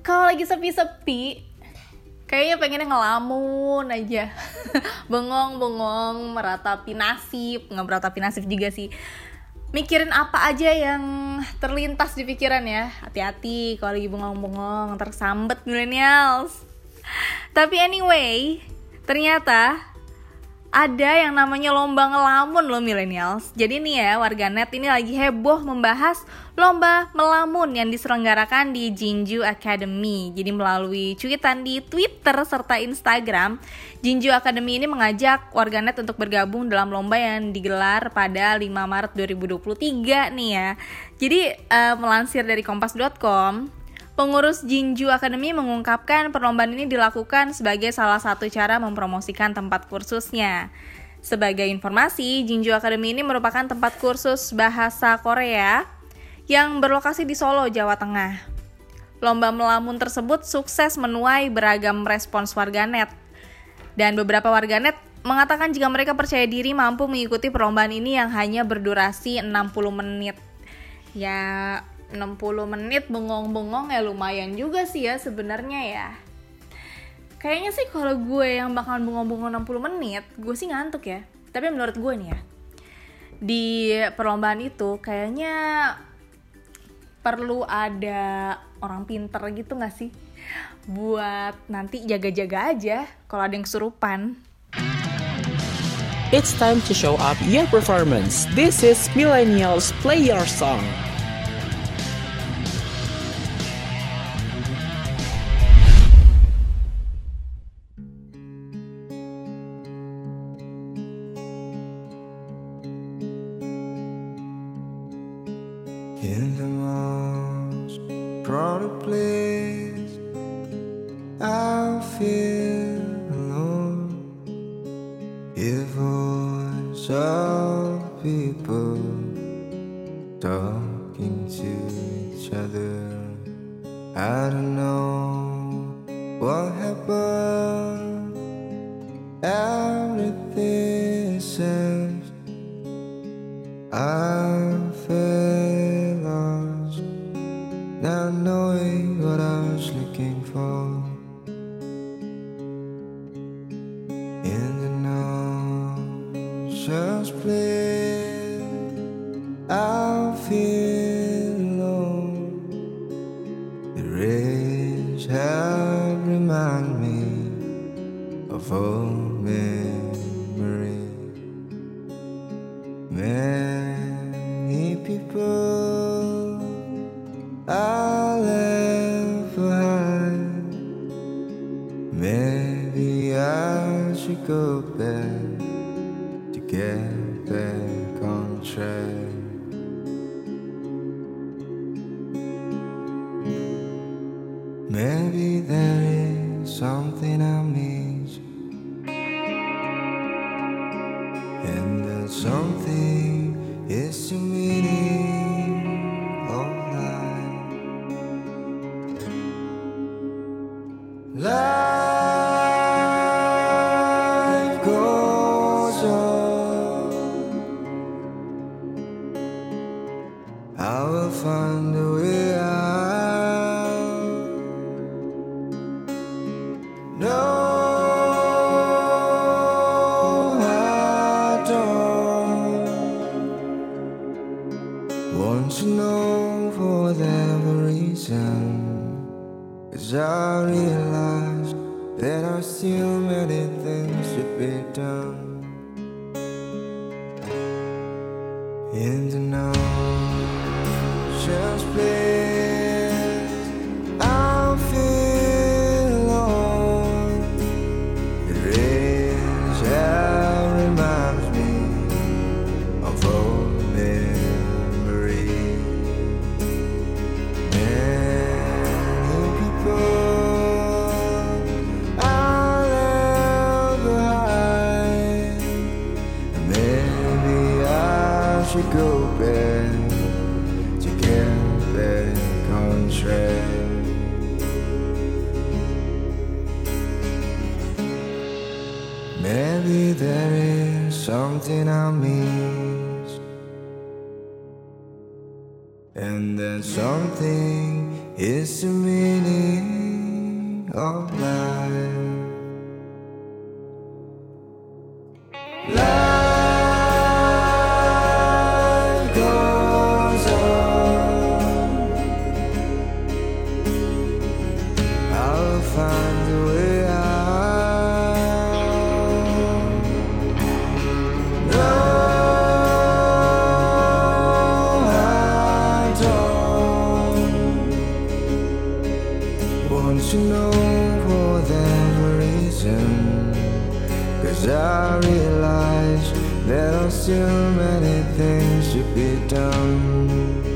Kalau lagi sepi-sepi, kayaknya pengennya ngelamun aja, bengong-bengong, meratapi nasib, nggak meratapi nasib juga sih. Mikirin apa aja yang terlintas di pikiran ya. Hati-hati kalau lagi bengong-bengong, tersambet millennials. Tapi anyway, ternyata ada yang namanya lomba ngelamun loh millennials. Jadi nih ya warganet ini lagi heboh membahas lomba melamun yang diselenggarakan di Jinju Academy. Jadi melalui cuitan di Twitter serta Instagram, Jinju Academy ini mengajak warganet untuk bergabung dalam lomba yang digelar pada 5 Maret 2023 nih ya. Jadi eh, melansir dari kompas.com, Pengurus Jinju Academy mengungkapkan perlombaan ini dilakukan sebagai salah satu cara mempromosikan tempat kursusnya. Sebagai informasi, Jinju Academy ini merupakan tempat kursus bahasa Korea yang berlokasi di Solo, Jawa Tengah. Lomba melamun tersebut sukses menuai beragam respons warganet. Dan beberapa warganet mengatakan jika mereka percaya diri mampu mengikuti perlombaan ini yang hanya berdurasi 60 menit. Ya, 60 menit bengong-bengong ya lumayan juga sih ya sebenarnya ya. Kayaknya sih kalau gue yang bakalan bengong-bengong 60 menit, gue sih ngantuk ya. Tapi menurut gue nih ya, di perlombaan itu kayaknya perlu ada orang pinter gitu gak sih? Buat nanti jaga-jaga aja kalau ada yang kesurupan. It's time to show up your performance. This is Millennials Play Your Song. Cause I realize there are still many things to be done.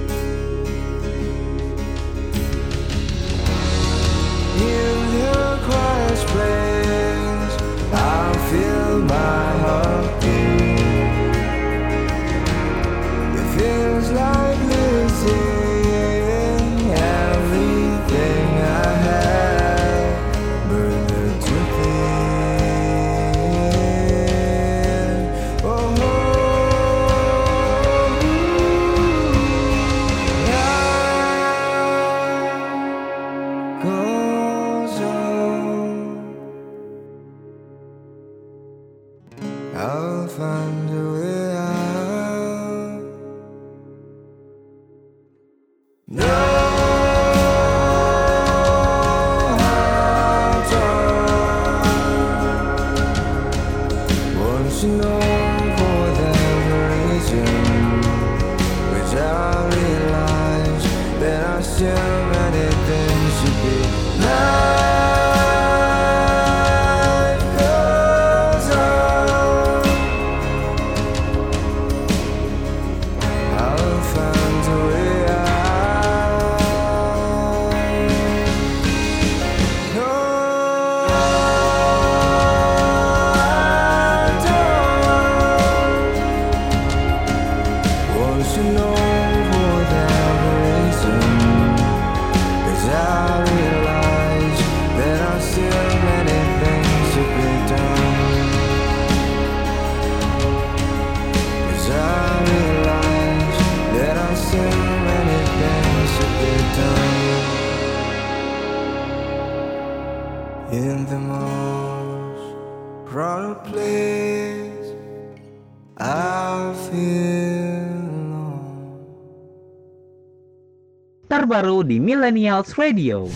Millennials Radio.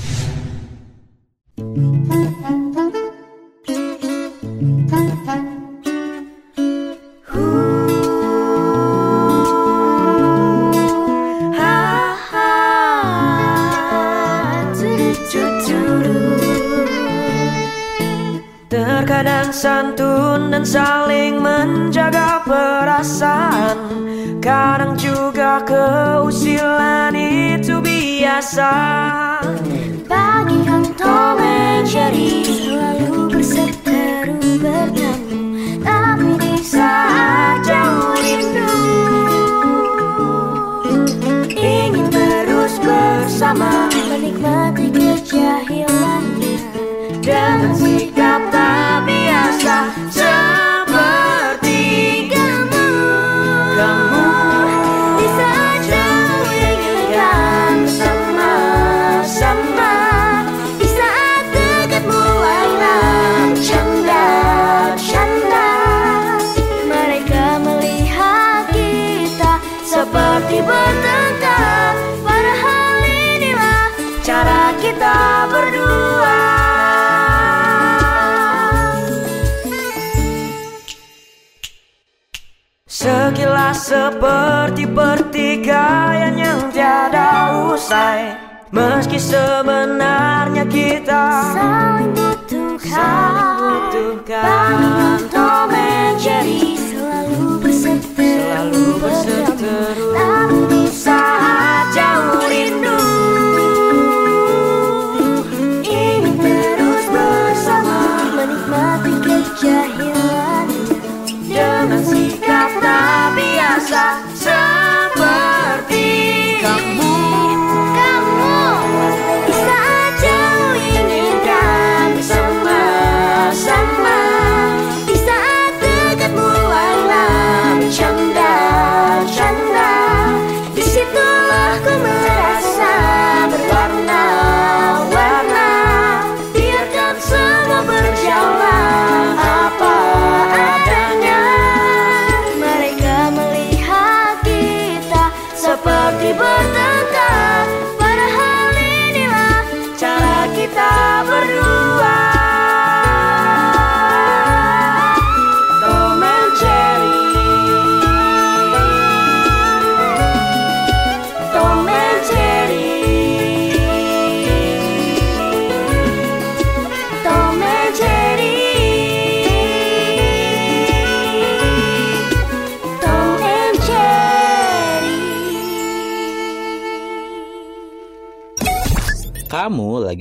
Terkadang santun dan saling menjaga perasaan Kadang juga keusilan itu biasa pertikaian yang tiada usai. Meski sebenarnya kita Saling butuhkan butuhkan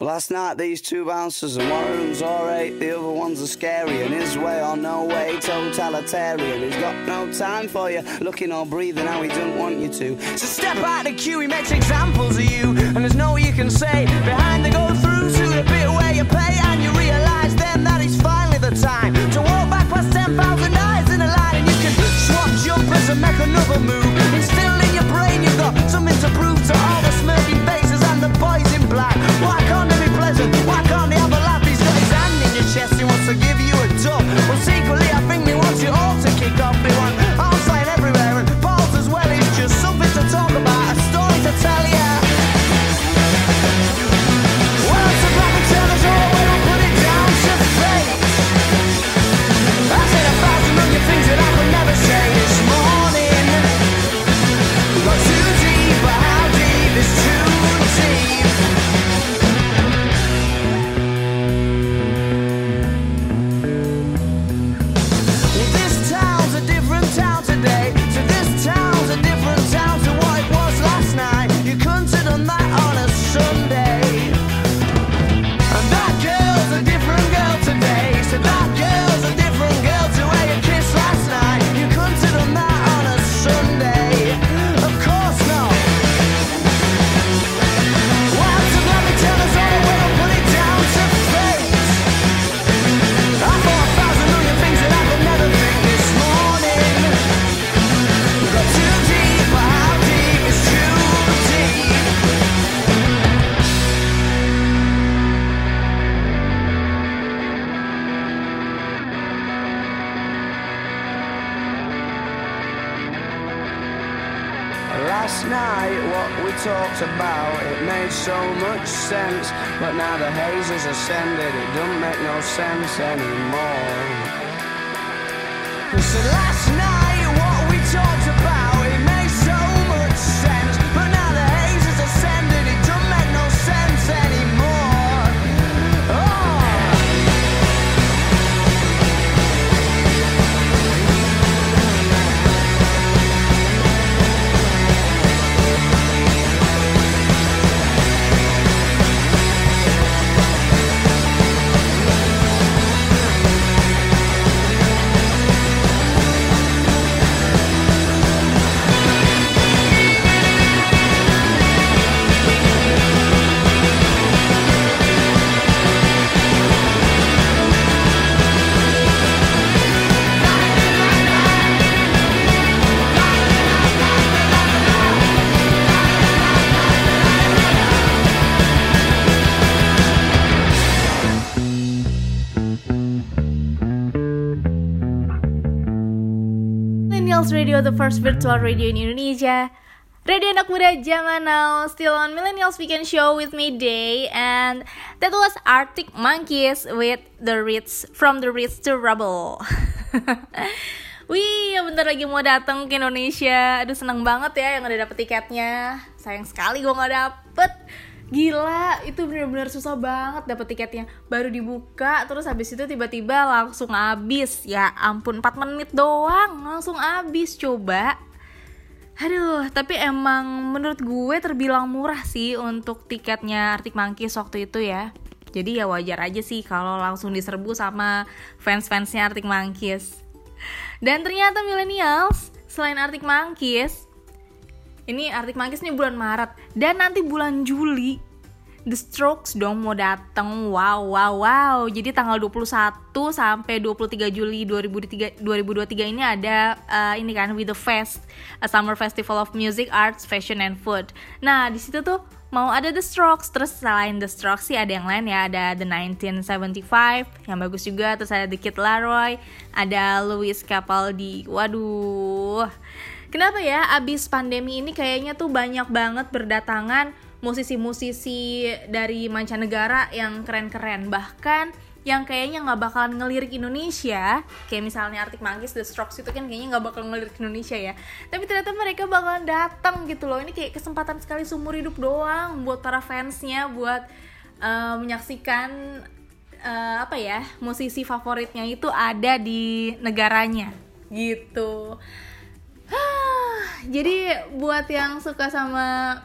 Last night these two bouncers and one them's alright, the other one's a scary and his way or no way, totalitarian. He's got no time for you, looking or breathing how he don't want you to. So step out the queue, he makes examples of you, and there's no you can say behind the go through to the bit where you pay, and you realise then that it's finally the time so much sense. But now the haze has ascended, it don't make no sense anymore. So last night what we talked Radio, the first virtual radio in Indonesia. Radio anak muda zaman now, still on Millennials Weekend Show with me Day, and that was Arctic Monkeys with the Ritz from the Ritz to Rubble. Wih, bentar lagi mau datang ke Indonesia. Aduh seneng banget ya yang udah dapet tiketnya. Sayang sekali gue nggak dapet. Gila, itu bener-bener susah banget dapet tiketnya. Baru dibuka, terus habis itu tiba-tiba langsung habis. Ya ampun, 4 menit doang langsung habis. Coba. Aduh, tapi emang menurut gue terbilang murah sih untuk tiketnya Arctic Monkeys waktu itu ya. Jadi ya wajar aja sih kalau langsung diserbu sama fans-fansnya Arctic Monkeys. Dan ternyata millennials, selain Arctic Monkeys, ini Arctic Monkeys nih bulan Maret dan nanti bulan Juli The Strokes dong mau datang. Wow, wow, wow. Jadi tanggal 21 sampai 23 Juli 2023, 2023 ini ada uh, ini kan With the Fest, a summer festival of music, arts, fashion and food. Nah, di situ tuh mau ada The Strokes, terus selain The Strokes sih ada yang lain ya, ada The 1975 yang bagus juga, terus ada The Kid Laroi, ada Louis Capaldi. Waduh. Kenapa ya abis pandemi ini kayaknya tuh banyak banget berdatangan musisi-musisi dari mancanegara yang keren-keren. Bahkan yang kayaknya nggak bakalan ngelirik Indonesia kayak misalnya Arctic Monkeys The Strokes itu kan kayaknya nggak bakal ngelirik Indonesia ya. Tapi ternyata mereka bakalan datang gitu loh. Ini kayak kesempatan sekali seumur hidup doang buat para fansnya buat uh, menyaksikan uh, apa ya musisi favoritnya itu ada di negaranya. Gitu jadi buat yang suka sama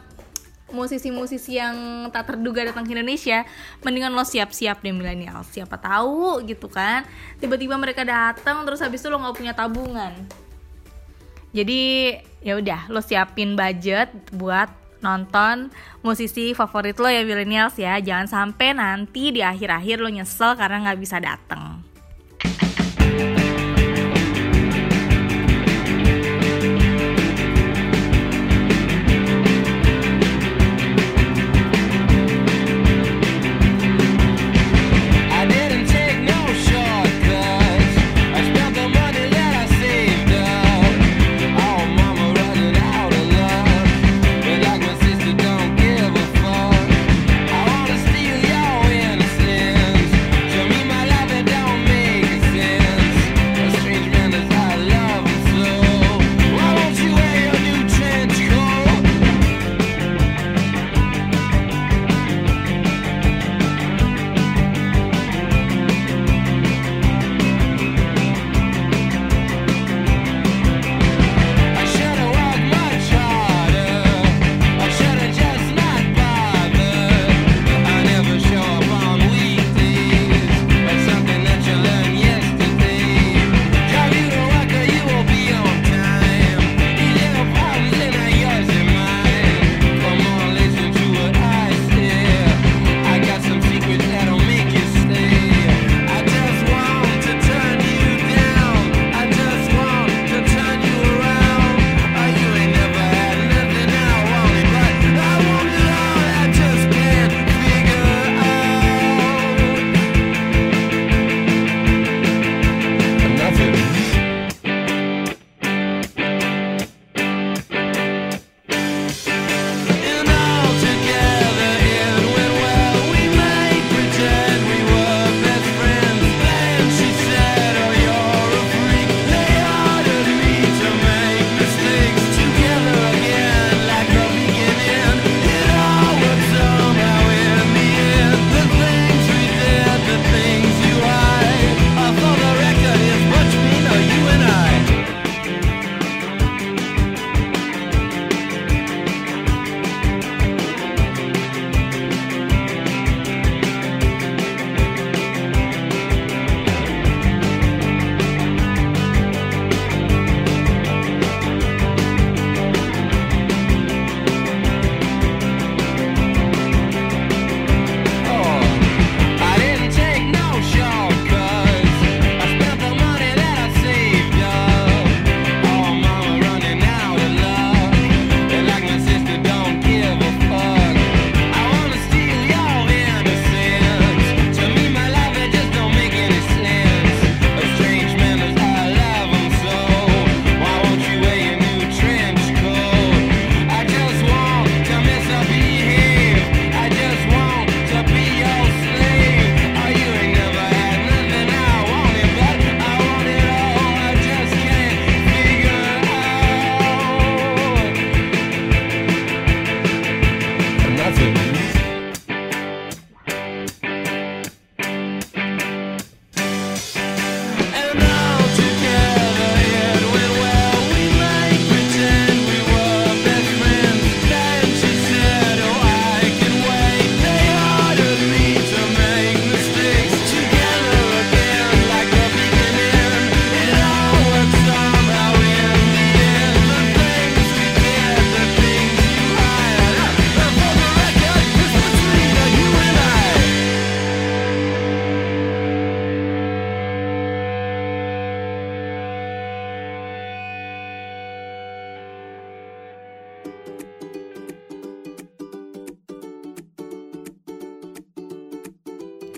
musisi-musisi yang tak terduga datang ke Indonesia, mendingan lo siap-siap deh milenial. Siapa tahu gitu kan, tiba-tiba mereka datang terus habis itu lo nggak punya tabungan. Jadi ya udah lo siapin budget buat nonton musisi favorit lo ya millennials ya. Jangan sampai nanti di akhir-akhir lo nyesel karena nggak bisa datang.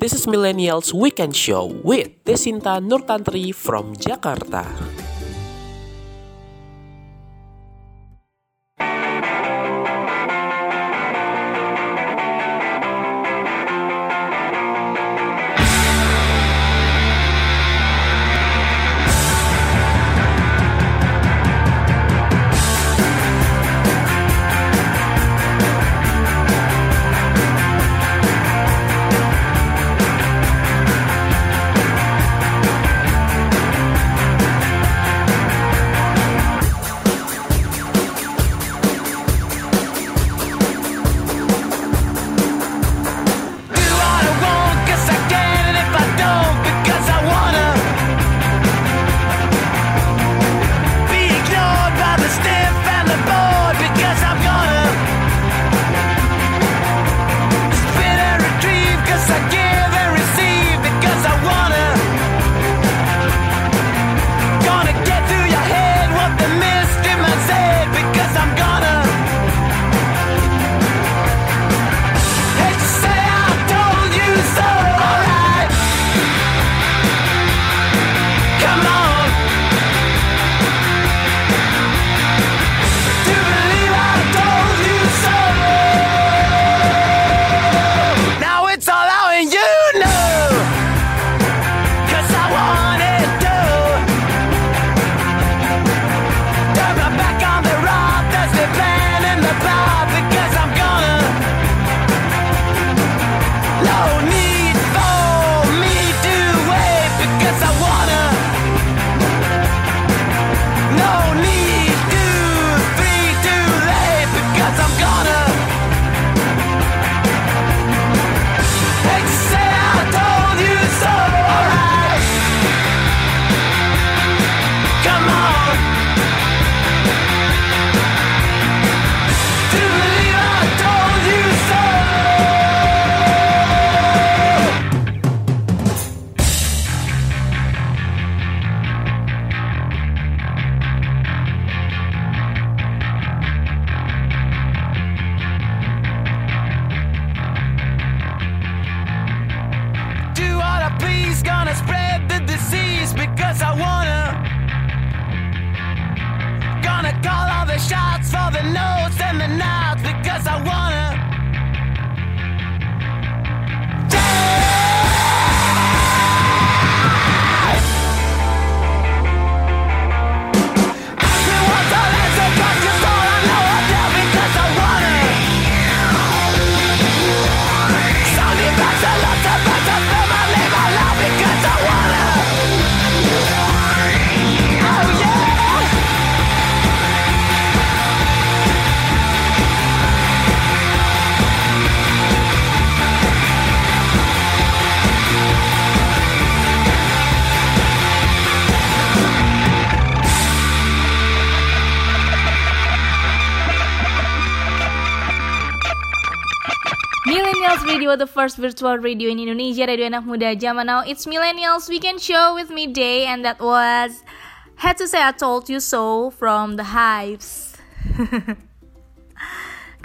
This is Millennials Weekend Show with Desinta Nurtantri from Jakarta. Radio, the first virtual radio in Indonesia, radio anak muda zaman now. It's Millennials Weekend Show with me, Day, and that was Had to Say I Told You So from The Hives.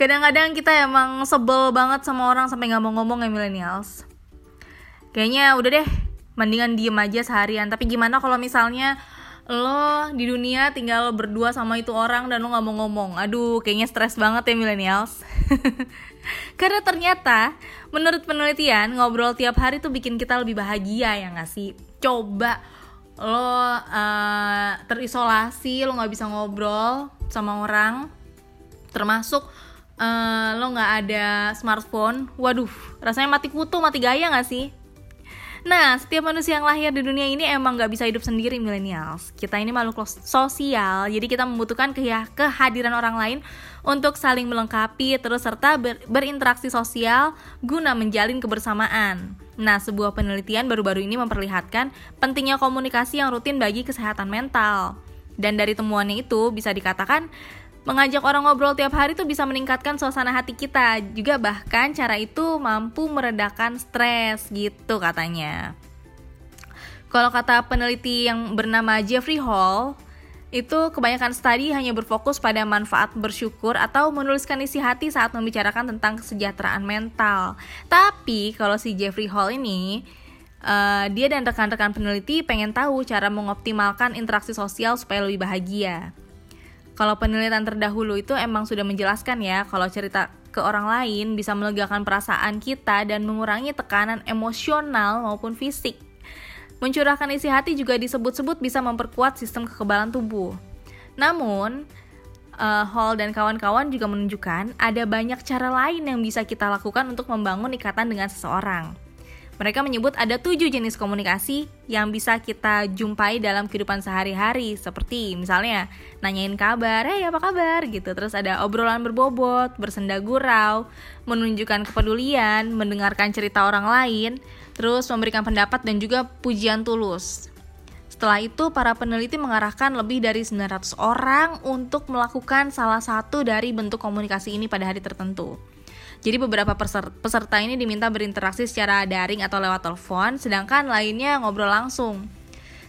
Kadang-kadang kita emang sebel banget sama orang sampai nggak mau ngomong ya Millennials. Kayaknya udah deh, mendingan diem aja seharian. Tapi gimana kalau misalnya lo di dunia tinggal berdua sama itu orang dan lo nggak mau ngomong? Aduh, kayaknya stres banget ya Millennials. Karena ternyata menurut penelitian ngobrol tiap hari tuh bikin kita lebih bahagia ya nggak sih? Coba lo uh, terisolasi, lo nggak bisa ngobrol sama orang, termasuk uh, lo nggak ada smartphone. Waduh, rasanya mati kutu, mati gaya nggak sih? Nah, setiap manusia yang lahir di dunia ini emang gak bisa hidup sendiri millennials. Kita ini makhluk sosial, jadi kita membutuhkan ke kehadiran orang lain untuk saling melengkapi, terus serta ber berinteraksi sosial guna menjalin kebersamaan. Nah, sebuah penelitian baru-baru ini memperlihatkan pentingnya komunikasi yang rutin bagi kesehatan mental. Dan dari temuannya itu bisa dikatakan Mengajak orang ngobrol tiap hari tuh bisa meningkatkan suasana hati kita. Juga bahkan cara itu mampu meredakan stres gitu katanya. Kalau kata peneliti yang bernama Jeffrey Hall, itu kebanyakan studi hanya berfokus pada manfaat bersyukur atau menuliskan isi hati saat membicarakan tentang kesejahteraan mental. Tapi kalau si Jeffrey Hall ini eh, dia dan rekan-rekan peneliti pengen tahu cara mengoptimalkan interaksi sosial supaya lebih bahagia. Kalau penelitian terdahulu itu emang sudah menjelaskan ya kalau cerita ke orang lain bisa melegakan perasaan kita dan mengurangi tekanan emosional maupun fisik. Mencurahkan isi hati juga disebut-sebut bisa memperkuat sistem kekebalan tubuh. Namun, eh, Hall dan kawan-kawan juga menunjukkan ada banyak cara lain yang bisa kita lakukan untuk membangun ikatan dengan seseorang. Mereka menyebut ada tujuh jenis komunikasi yang bisa kita jumpai dalam kehidupan sehari-hari Seperti misalnya nanyain kabar, hey apa kabar? gitu. Terus ada obrolan berbobot, bersenda gurau, menunjukkan kepedulian, mendengarkan cerita orang lain Terus memberikan pendapat dan juga pujian tulus. Setelah itu, para peneliti mengarahkan lebih dari 900 orang untuk melakukan salah satu dari bentuk komunikasi ini pada hari tertentu. Jadi beberapa peser- peserta ini diminta berinteraksi secara daring atau lewat telepon, sedangkan lainnya ngobrol langsung.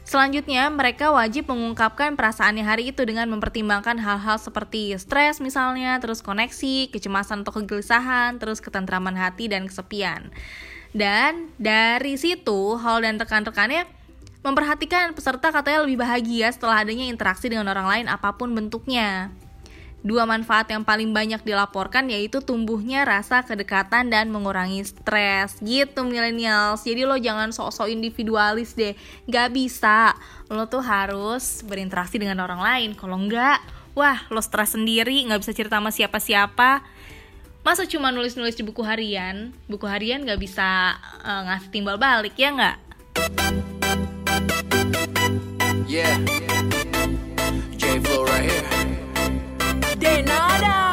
Selanjutnya, mereka wajib mengungkapkan perasaannya hari itu dengan mempertimbangkan hal-hal seperti stres misalnya, terus koneksi, kecemasan atau kegelisahan, terus ketentraman hati dan kesepian. Dan dari situ, Hall dan rekan-rekannya memperhatikan peserta katanya lebih bahagia setelah adanya interaksi dengan orang lain apa pun bentuknya. Dua manfaat yang paling banyak dilaporkan yaitu tumbuhnya rasa kedekatan dan mengurangi stres gitu millennials. Jadi lo jangan sok-sok individualis deh. Gak bisa. Lo tuh harus berinteraksi dengan orang lain. Kalau enggak, wah lo stres sendiri, gak bisa cerita sama siapa-siapa. Masa cuma nulis-nulis di buku harian? Buku harian gak bisa eh, ngasih timbal balik ya nggak? Yeah. Flow right here. De nada.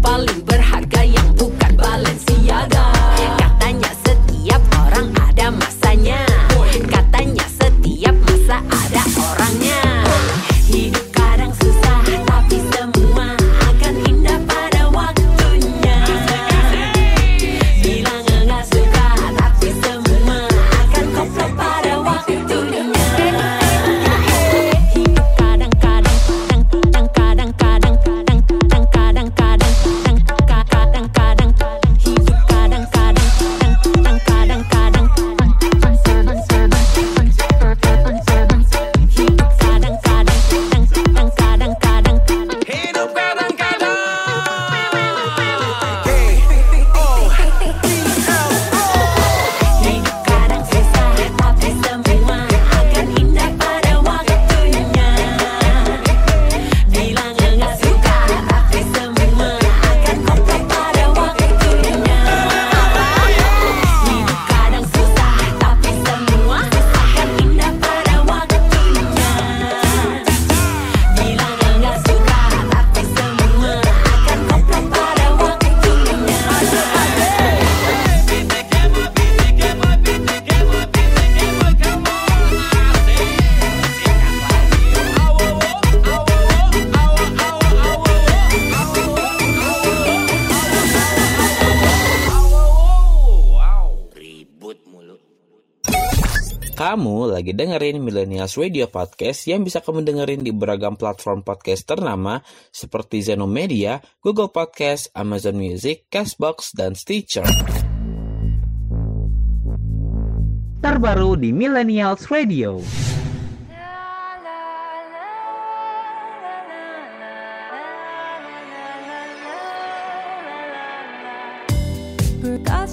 Harta yang lagi dengerin Millennials Radio Podcast yang bisa kamu dengerin di beragam platform podcast ternama seperti Zeno Media, Google Podcast, Amazon Music, Castbox, dan Stitcher. Terbaru di Millennials Radio. 불까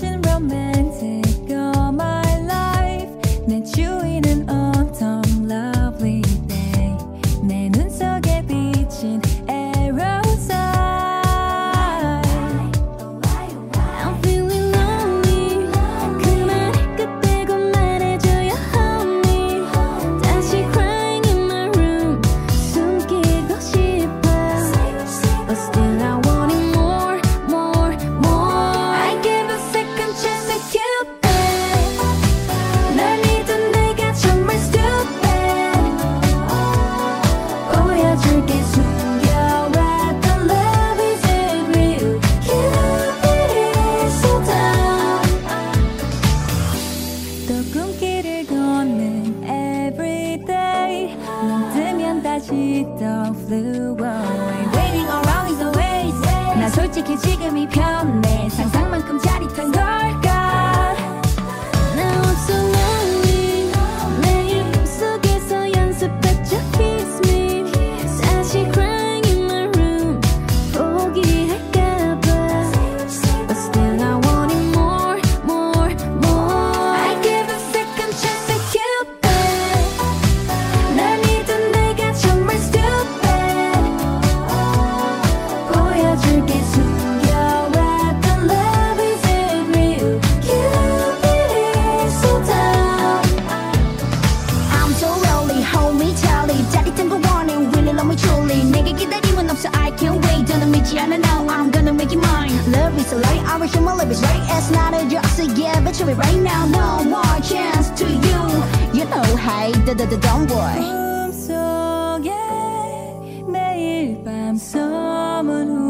is a lie, I wish my love is right It's not a joke, so yeah, bet you it right now No more chance to you You know, hey, da da da don't worry 꿈속에 매일 밤 someone who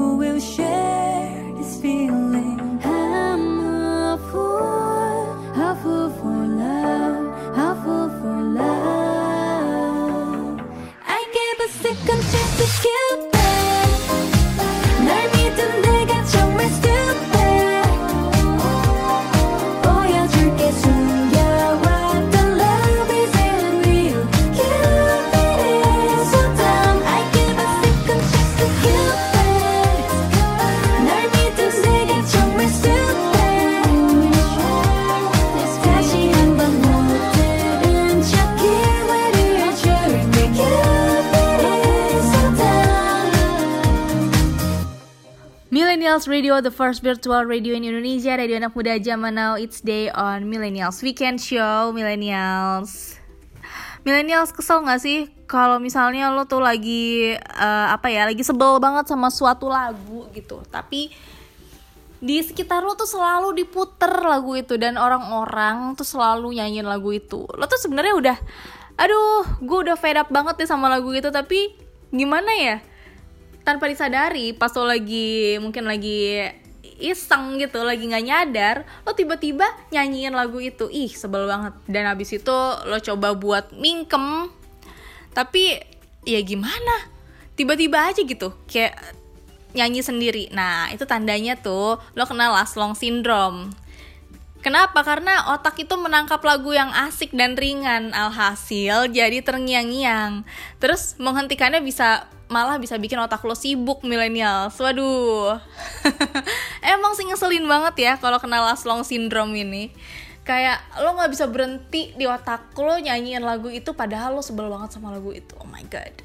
Millennials Radio, the first virtual radio in Indonesia, radio anak muda zaman now. It's day on Millennials Weekend Show, Millennials. Millennials kesel gak sih kalau misalnya lo tuh lagi eh, apa ya, lagi sebel banget sama suatu lagu gitu, tapi di sekitar lo tuh selalu diputer lagu itu dan orang-orang tuh selalu nyanyiin lagu itu. Lo tuh sebenarnya udah, aduh, gue udah fed up banget deh sama lagu itu, tapi gimana ya? Tanpa disadari pas lo lagi mungkin lagi iseng gitu lagi nggak nyadar lo tiba-tiba nyanyiin lagu itu. Ih sebel banget. Dan habis itu lo coba buat mingkem. Tapi ya gimana? Tiba-tiba aja gitu kayak nyanyi sendiri. Nah itu tandanya tuh lo kena last long syndrome. Kenapa? Karena otak itu menangkap lagu yang asik dan ringan, alhasil jadi terngiang-ngiang. Terus menghentikannya bisa malah bisa bikin otak lo sibuk milenial. Waduh. Emang sih ngeselin banget ya kalau kena last long syndrome ini. Kayak lo nggak bisa berhenti di otak lo nyanyiin lagu itu padahal lo sebel banget sama lagu itu. Oh my god.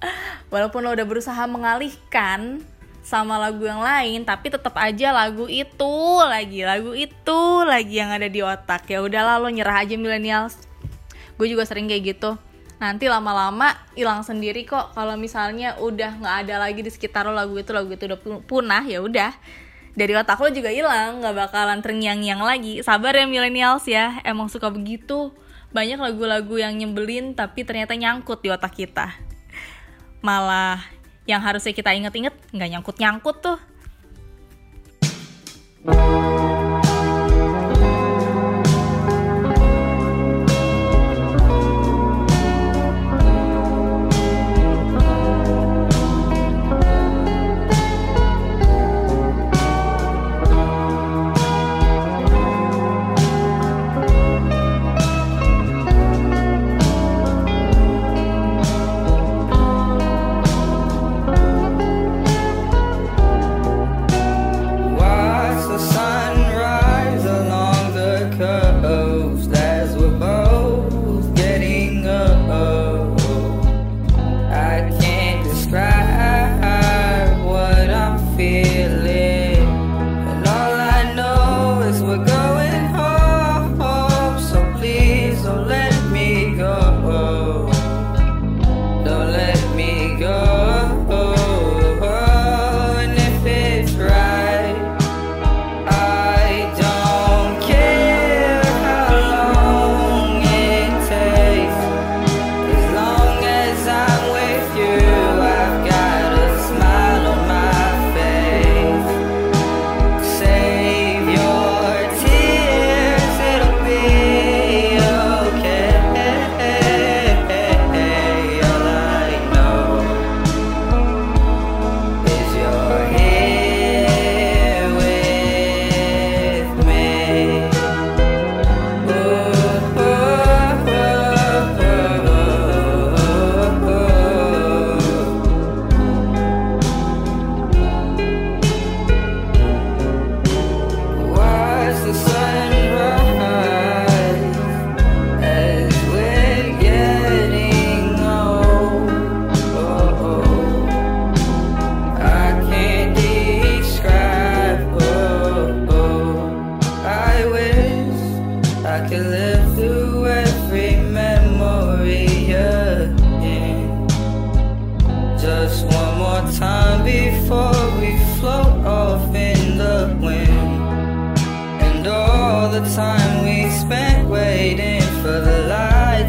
Walaupun lo udah berusaha mengalihkan sama lagu yang lain tapi tetap aja lagu itu lagi lagu itu lagi yang ada di otak ya udahlah lo nyerah aja millennials gue juga sering kayak gitu nanti lama-lama hilang sendiri kok. Kalau misalnya udah nggak ada lagi di sekitar lo lagu itu lagu itu udah punah ya udah. Dari otak lo juga hilang nggak bakalan terngiang-ngiang lagi. Sabar ya millennials ya. Emang suka begitu. Banyak lagu-lagu yang nyebelin tapi ternyata nyangkut di otak kita. Malah yang harusnya kita inget-inget nggak nyangkut-nyangkut tuh.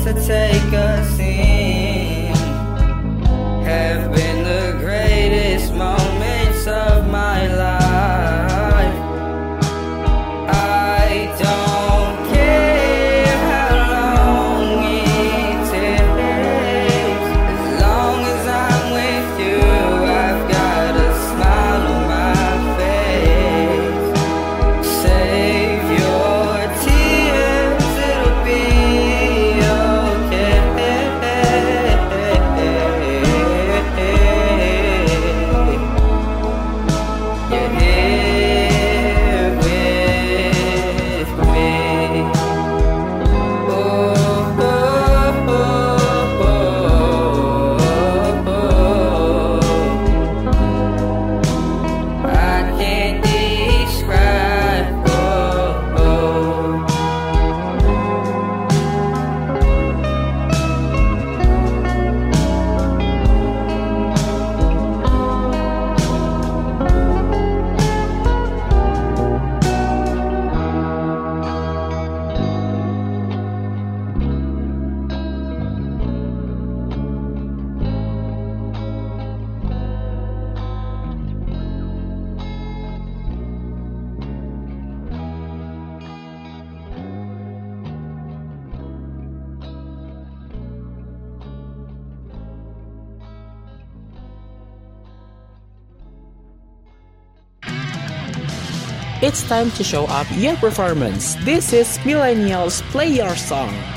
to take a seat. time to show up your performance. This is Millennials Play Your Song.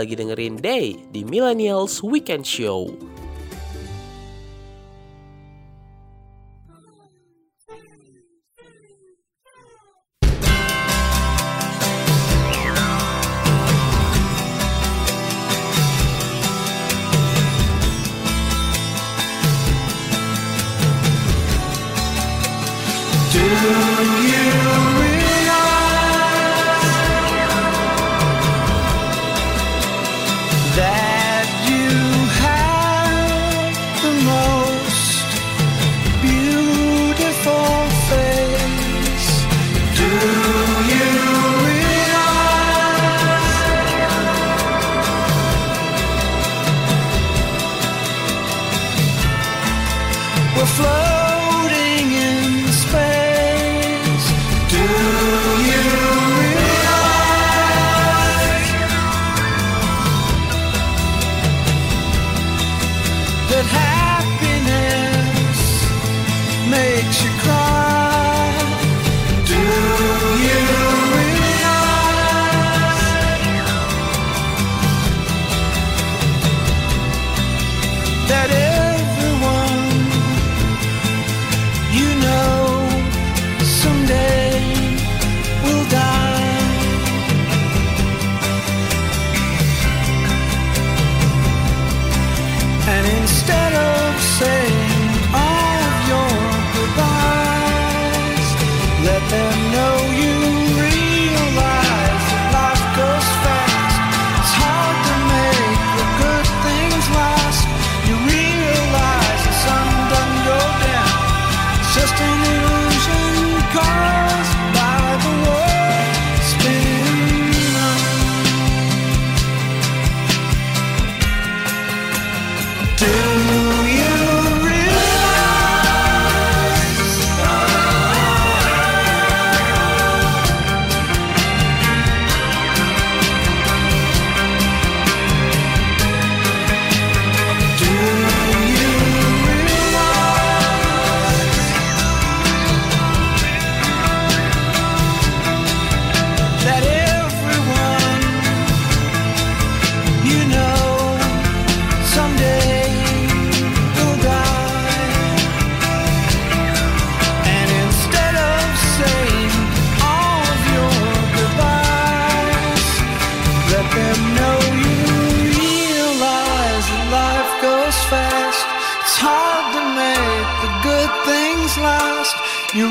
Lagi dengerin Day di Millennials Weekend Show.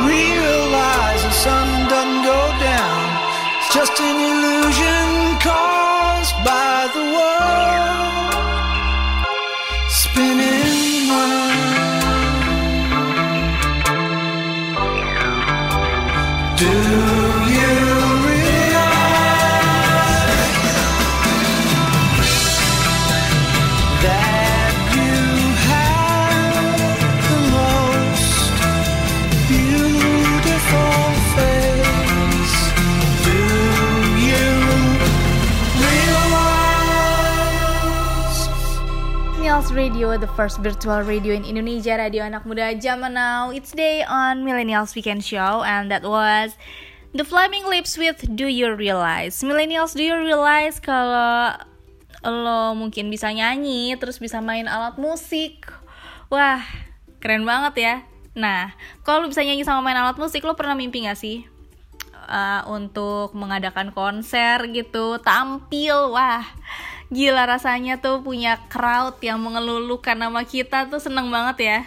Realize the sun doesn't go down. It's just an illusion Radio, the first virtual radio in Indonesia, radio anak muda zaman now. It's day on Millennials Weekend Show, and that was The Flaming Lips with Do You Realize. Millennials, do you realize kalau lo mungkin bisa nyanyi, terus bisa main alat musik? Wah, keren banget ya. Nah, kalau lo bisa nyanyi sama main alat musik, lo pernah mimpi gak sih? uh, untuk mengadakan konser gitu, tampil, wah gila rasanya tuh punya crowd yang mengelulukan nama kita tuh seneng banget ya.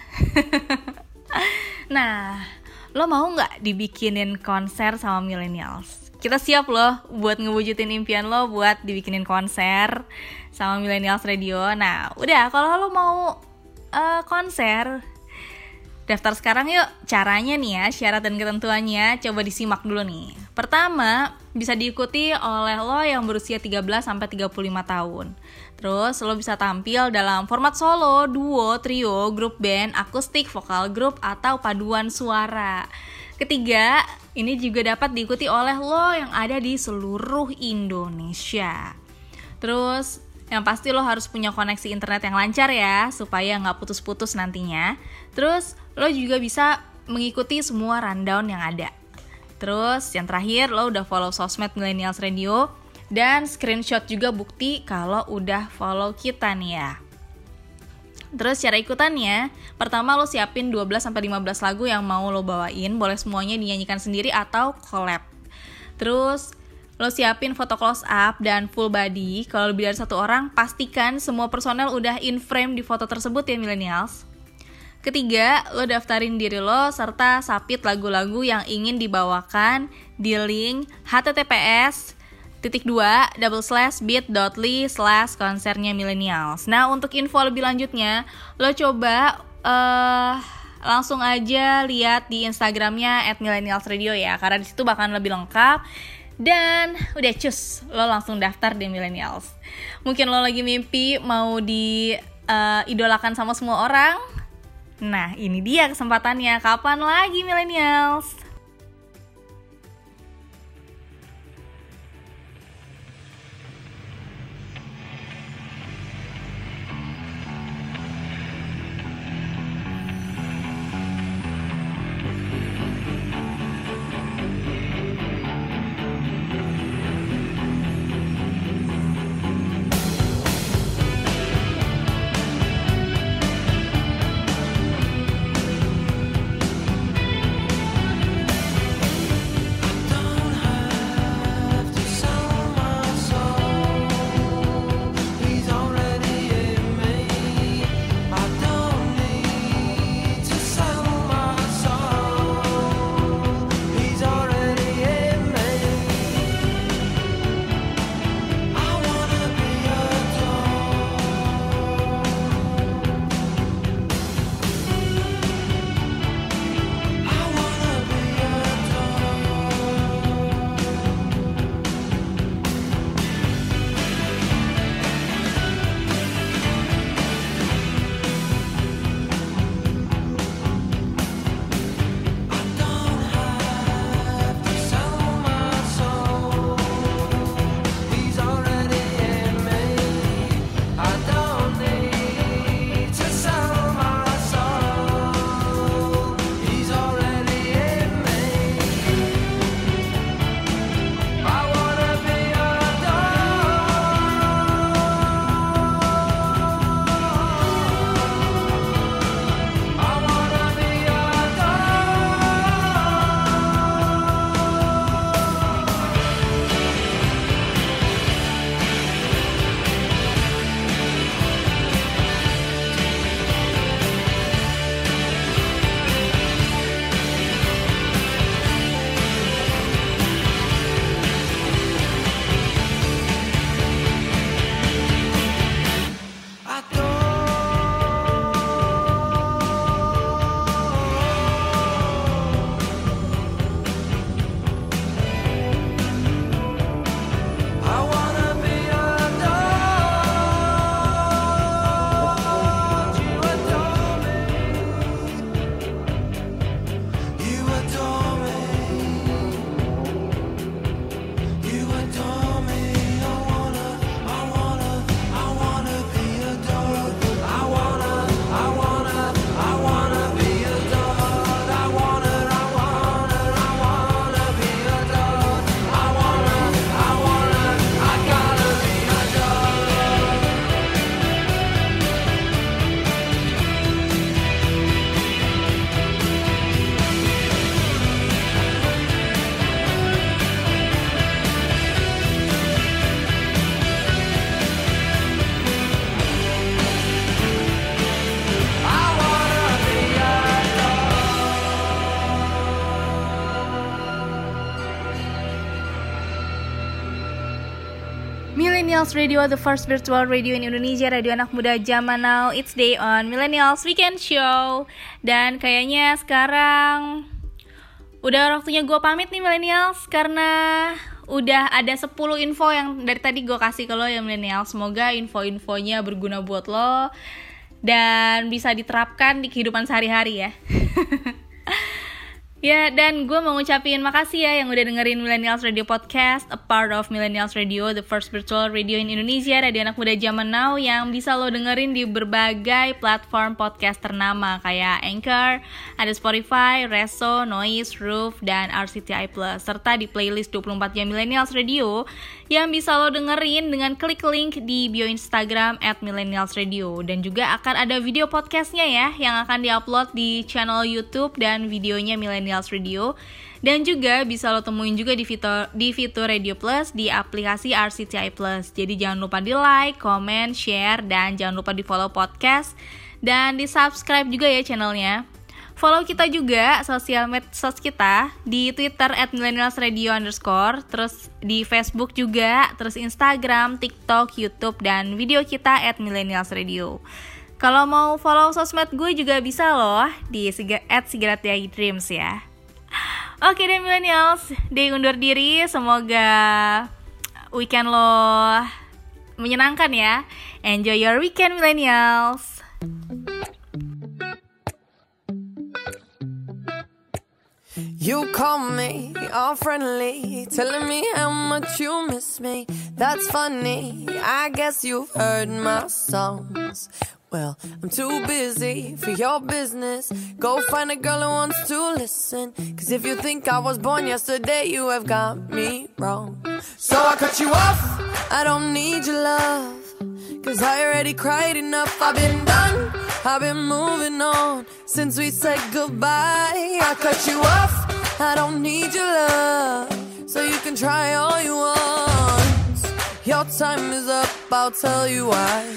nah, lo mau nggak dibikinin konser sama millennials? Kita siap loh buat ngewujudin impian lo buat dibikinin konser sama millennials radio. Nah, udah kalau lo mau uh, konser Daftar sekarang yuk. Caranya nih ya, syarat dan ketentuannya coba disimak dulu nih. Pertama, bisa diikuti oleh lo yang berusia 13 sampai 35 tahun. Terus lo bisa tampil dalam format solo, duo, trio, grup band, akustik, vokal grup atau paduan suara. Ketiga, ini juga dapat diikuti oleh lo yang ada di seluruh Indonesia. Terus yang pasti lo harus punya koneksi internet yang lancar ya, supaya nggak putus-putus nantinya. Terus lo juga bisa mengikuti semua rundown yang ada. Terus yang terakhir lo udah follow sosmed Millennials Radio. dan screenshot juga bukti kalau udah follow kita nih ya. Terus cara ikutannya, pertama lo siapin 12 sampai 15 lagu yang mau lo bawain, boleh semuanya dinyanyikan sendiri atau collab. Terus lo siapin foto close up dan full body. Kalau lebih dari satu orang, pastikan semua personel udah in frame di foto tersebut ya millennials. Ketiga, lo daftarin diri lo serta sapit lagu-lagu yang ingin dibawakan di link https titik dua double slash bit.ly slash konsernya millennials. Nah untuk info lebih lanjutnya lo coba eh langsung aja lihat di Instagramnya at millennials radio ya karena di situ bahkan lebih lengkap dan udah cus lo langsung daftar di millennials. Mungkin lo lagi mimpi mau di eh, idolakan sama semua orang. Nah ini dia kesempatannya. Kapan lagi millennials? Millennials Radio, the first virtual radio in Indonesia, radio anak muda zaman now. It's day on Millennials Weekend Show. Dan kayaknya sekarang udah waktunya gue pamit nih Millennials karena udah ada 10 info yang dari tadi gue kasih ke lo ya Millennials. Semoga info-infonya berguna buat lo dan bisa diterapkan di kehidupan sehari-hari ya. Ya, dan gue mau ngucapin makasih ya yang udah dengerin Millennials Radio Podcast, a part of Millennials Radio, the first virtual radio in Indonesia, radio anak muda zaman now yang bisa lo dengerin di berbagai platform podcast ternama kayak Anchor, ada Spotify, Reso, Noise, Roof, dan RCTI Plus, serta di playlist 24 jam Millennials Radio yang bisa lo dengerin dengan klik link di bio Instagram at Millennials Radio. Dan juga akan ada video podcastnya ya yang akan diupload di channel YouTube dan videonya Millennials Radio dan juga bisa lo temuin juga di fitur di fitur Radio Plus di aplikasi RCTI Plus. Jadi jangan lupa di like, comment, share dan jangan lupa di follow podcast dan di subscribe juga ya channelnya. Follow kita juga sosial medsos kita di Twitter at millennialsradio underscore, terus di Facebook juga, terus Instagram, TikTok, Youtube, dan video kita at millennialsradio. Kalau mau follow sosmed gue juga bisa loh di at Dreams ya. Oke deh millennials, day undur diri, semoga weekend lo menyenangkan ya. Enjoy your weekend millennials. You call me all friendly, telling me how much you miss me. That's funny. I guess you've heard my songs. Well, I'm too busy for your business. Go find a girl who wants to listen. Cause if you think I was born yesterday, you have got me wrong. So I cut you off. I don't need your love. Cause I already cried enough. I've been done. I've been moving on since we said goodbye. I cut you off. I don't need your love. So you can try all you want. Your time is up. I'll tell you why.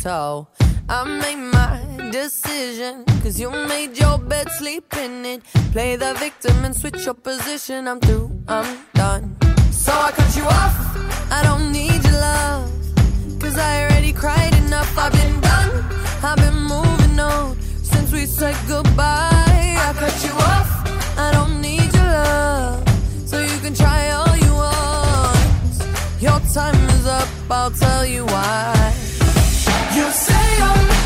So I made my decision. Cause you made your bed, sleep in it. Play the victim and switch your position. I'm through, I'm done. So I cut you off. I don't need your love. Cause I already cried enough. I've been done. I've been moving on since we said goodbye. I cut you off. I don't need your love. So you can try all you want. Your time is up. I'll tell you why. You say you're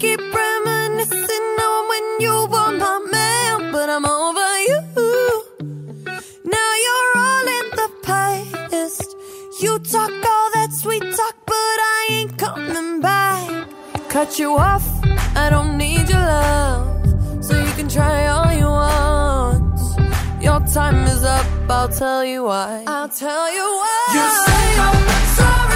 keep reminiscing on when you were my man, but I'm over you. Now you're all in the past. You talk all that sweet talk, but I ain't coming back. Cut you off, I don't need your love. So you can try all you want. Your time is up, I'll tell you why. I'll tell you why. You say you're sorry,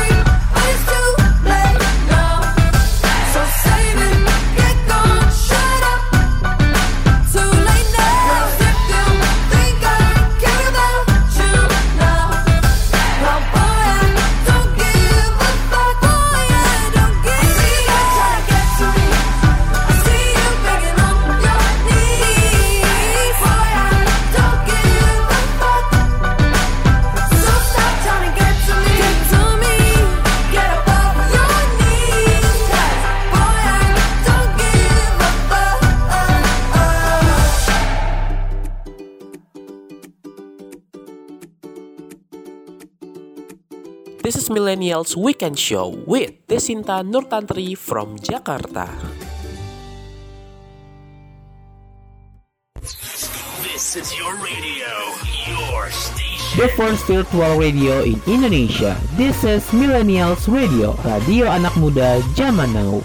This is Millennials Weekend Show with Desinta Nurtantri from Jakarta. This is your radio, The first virtual radio in Indonesia. This is Millennials Radio, radio anak muda zaman now.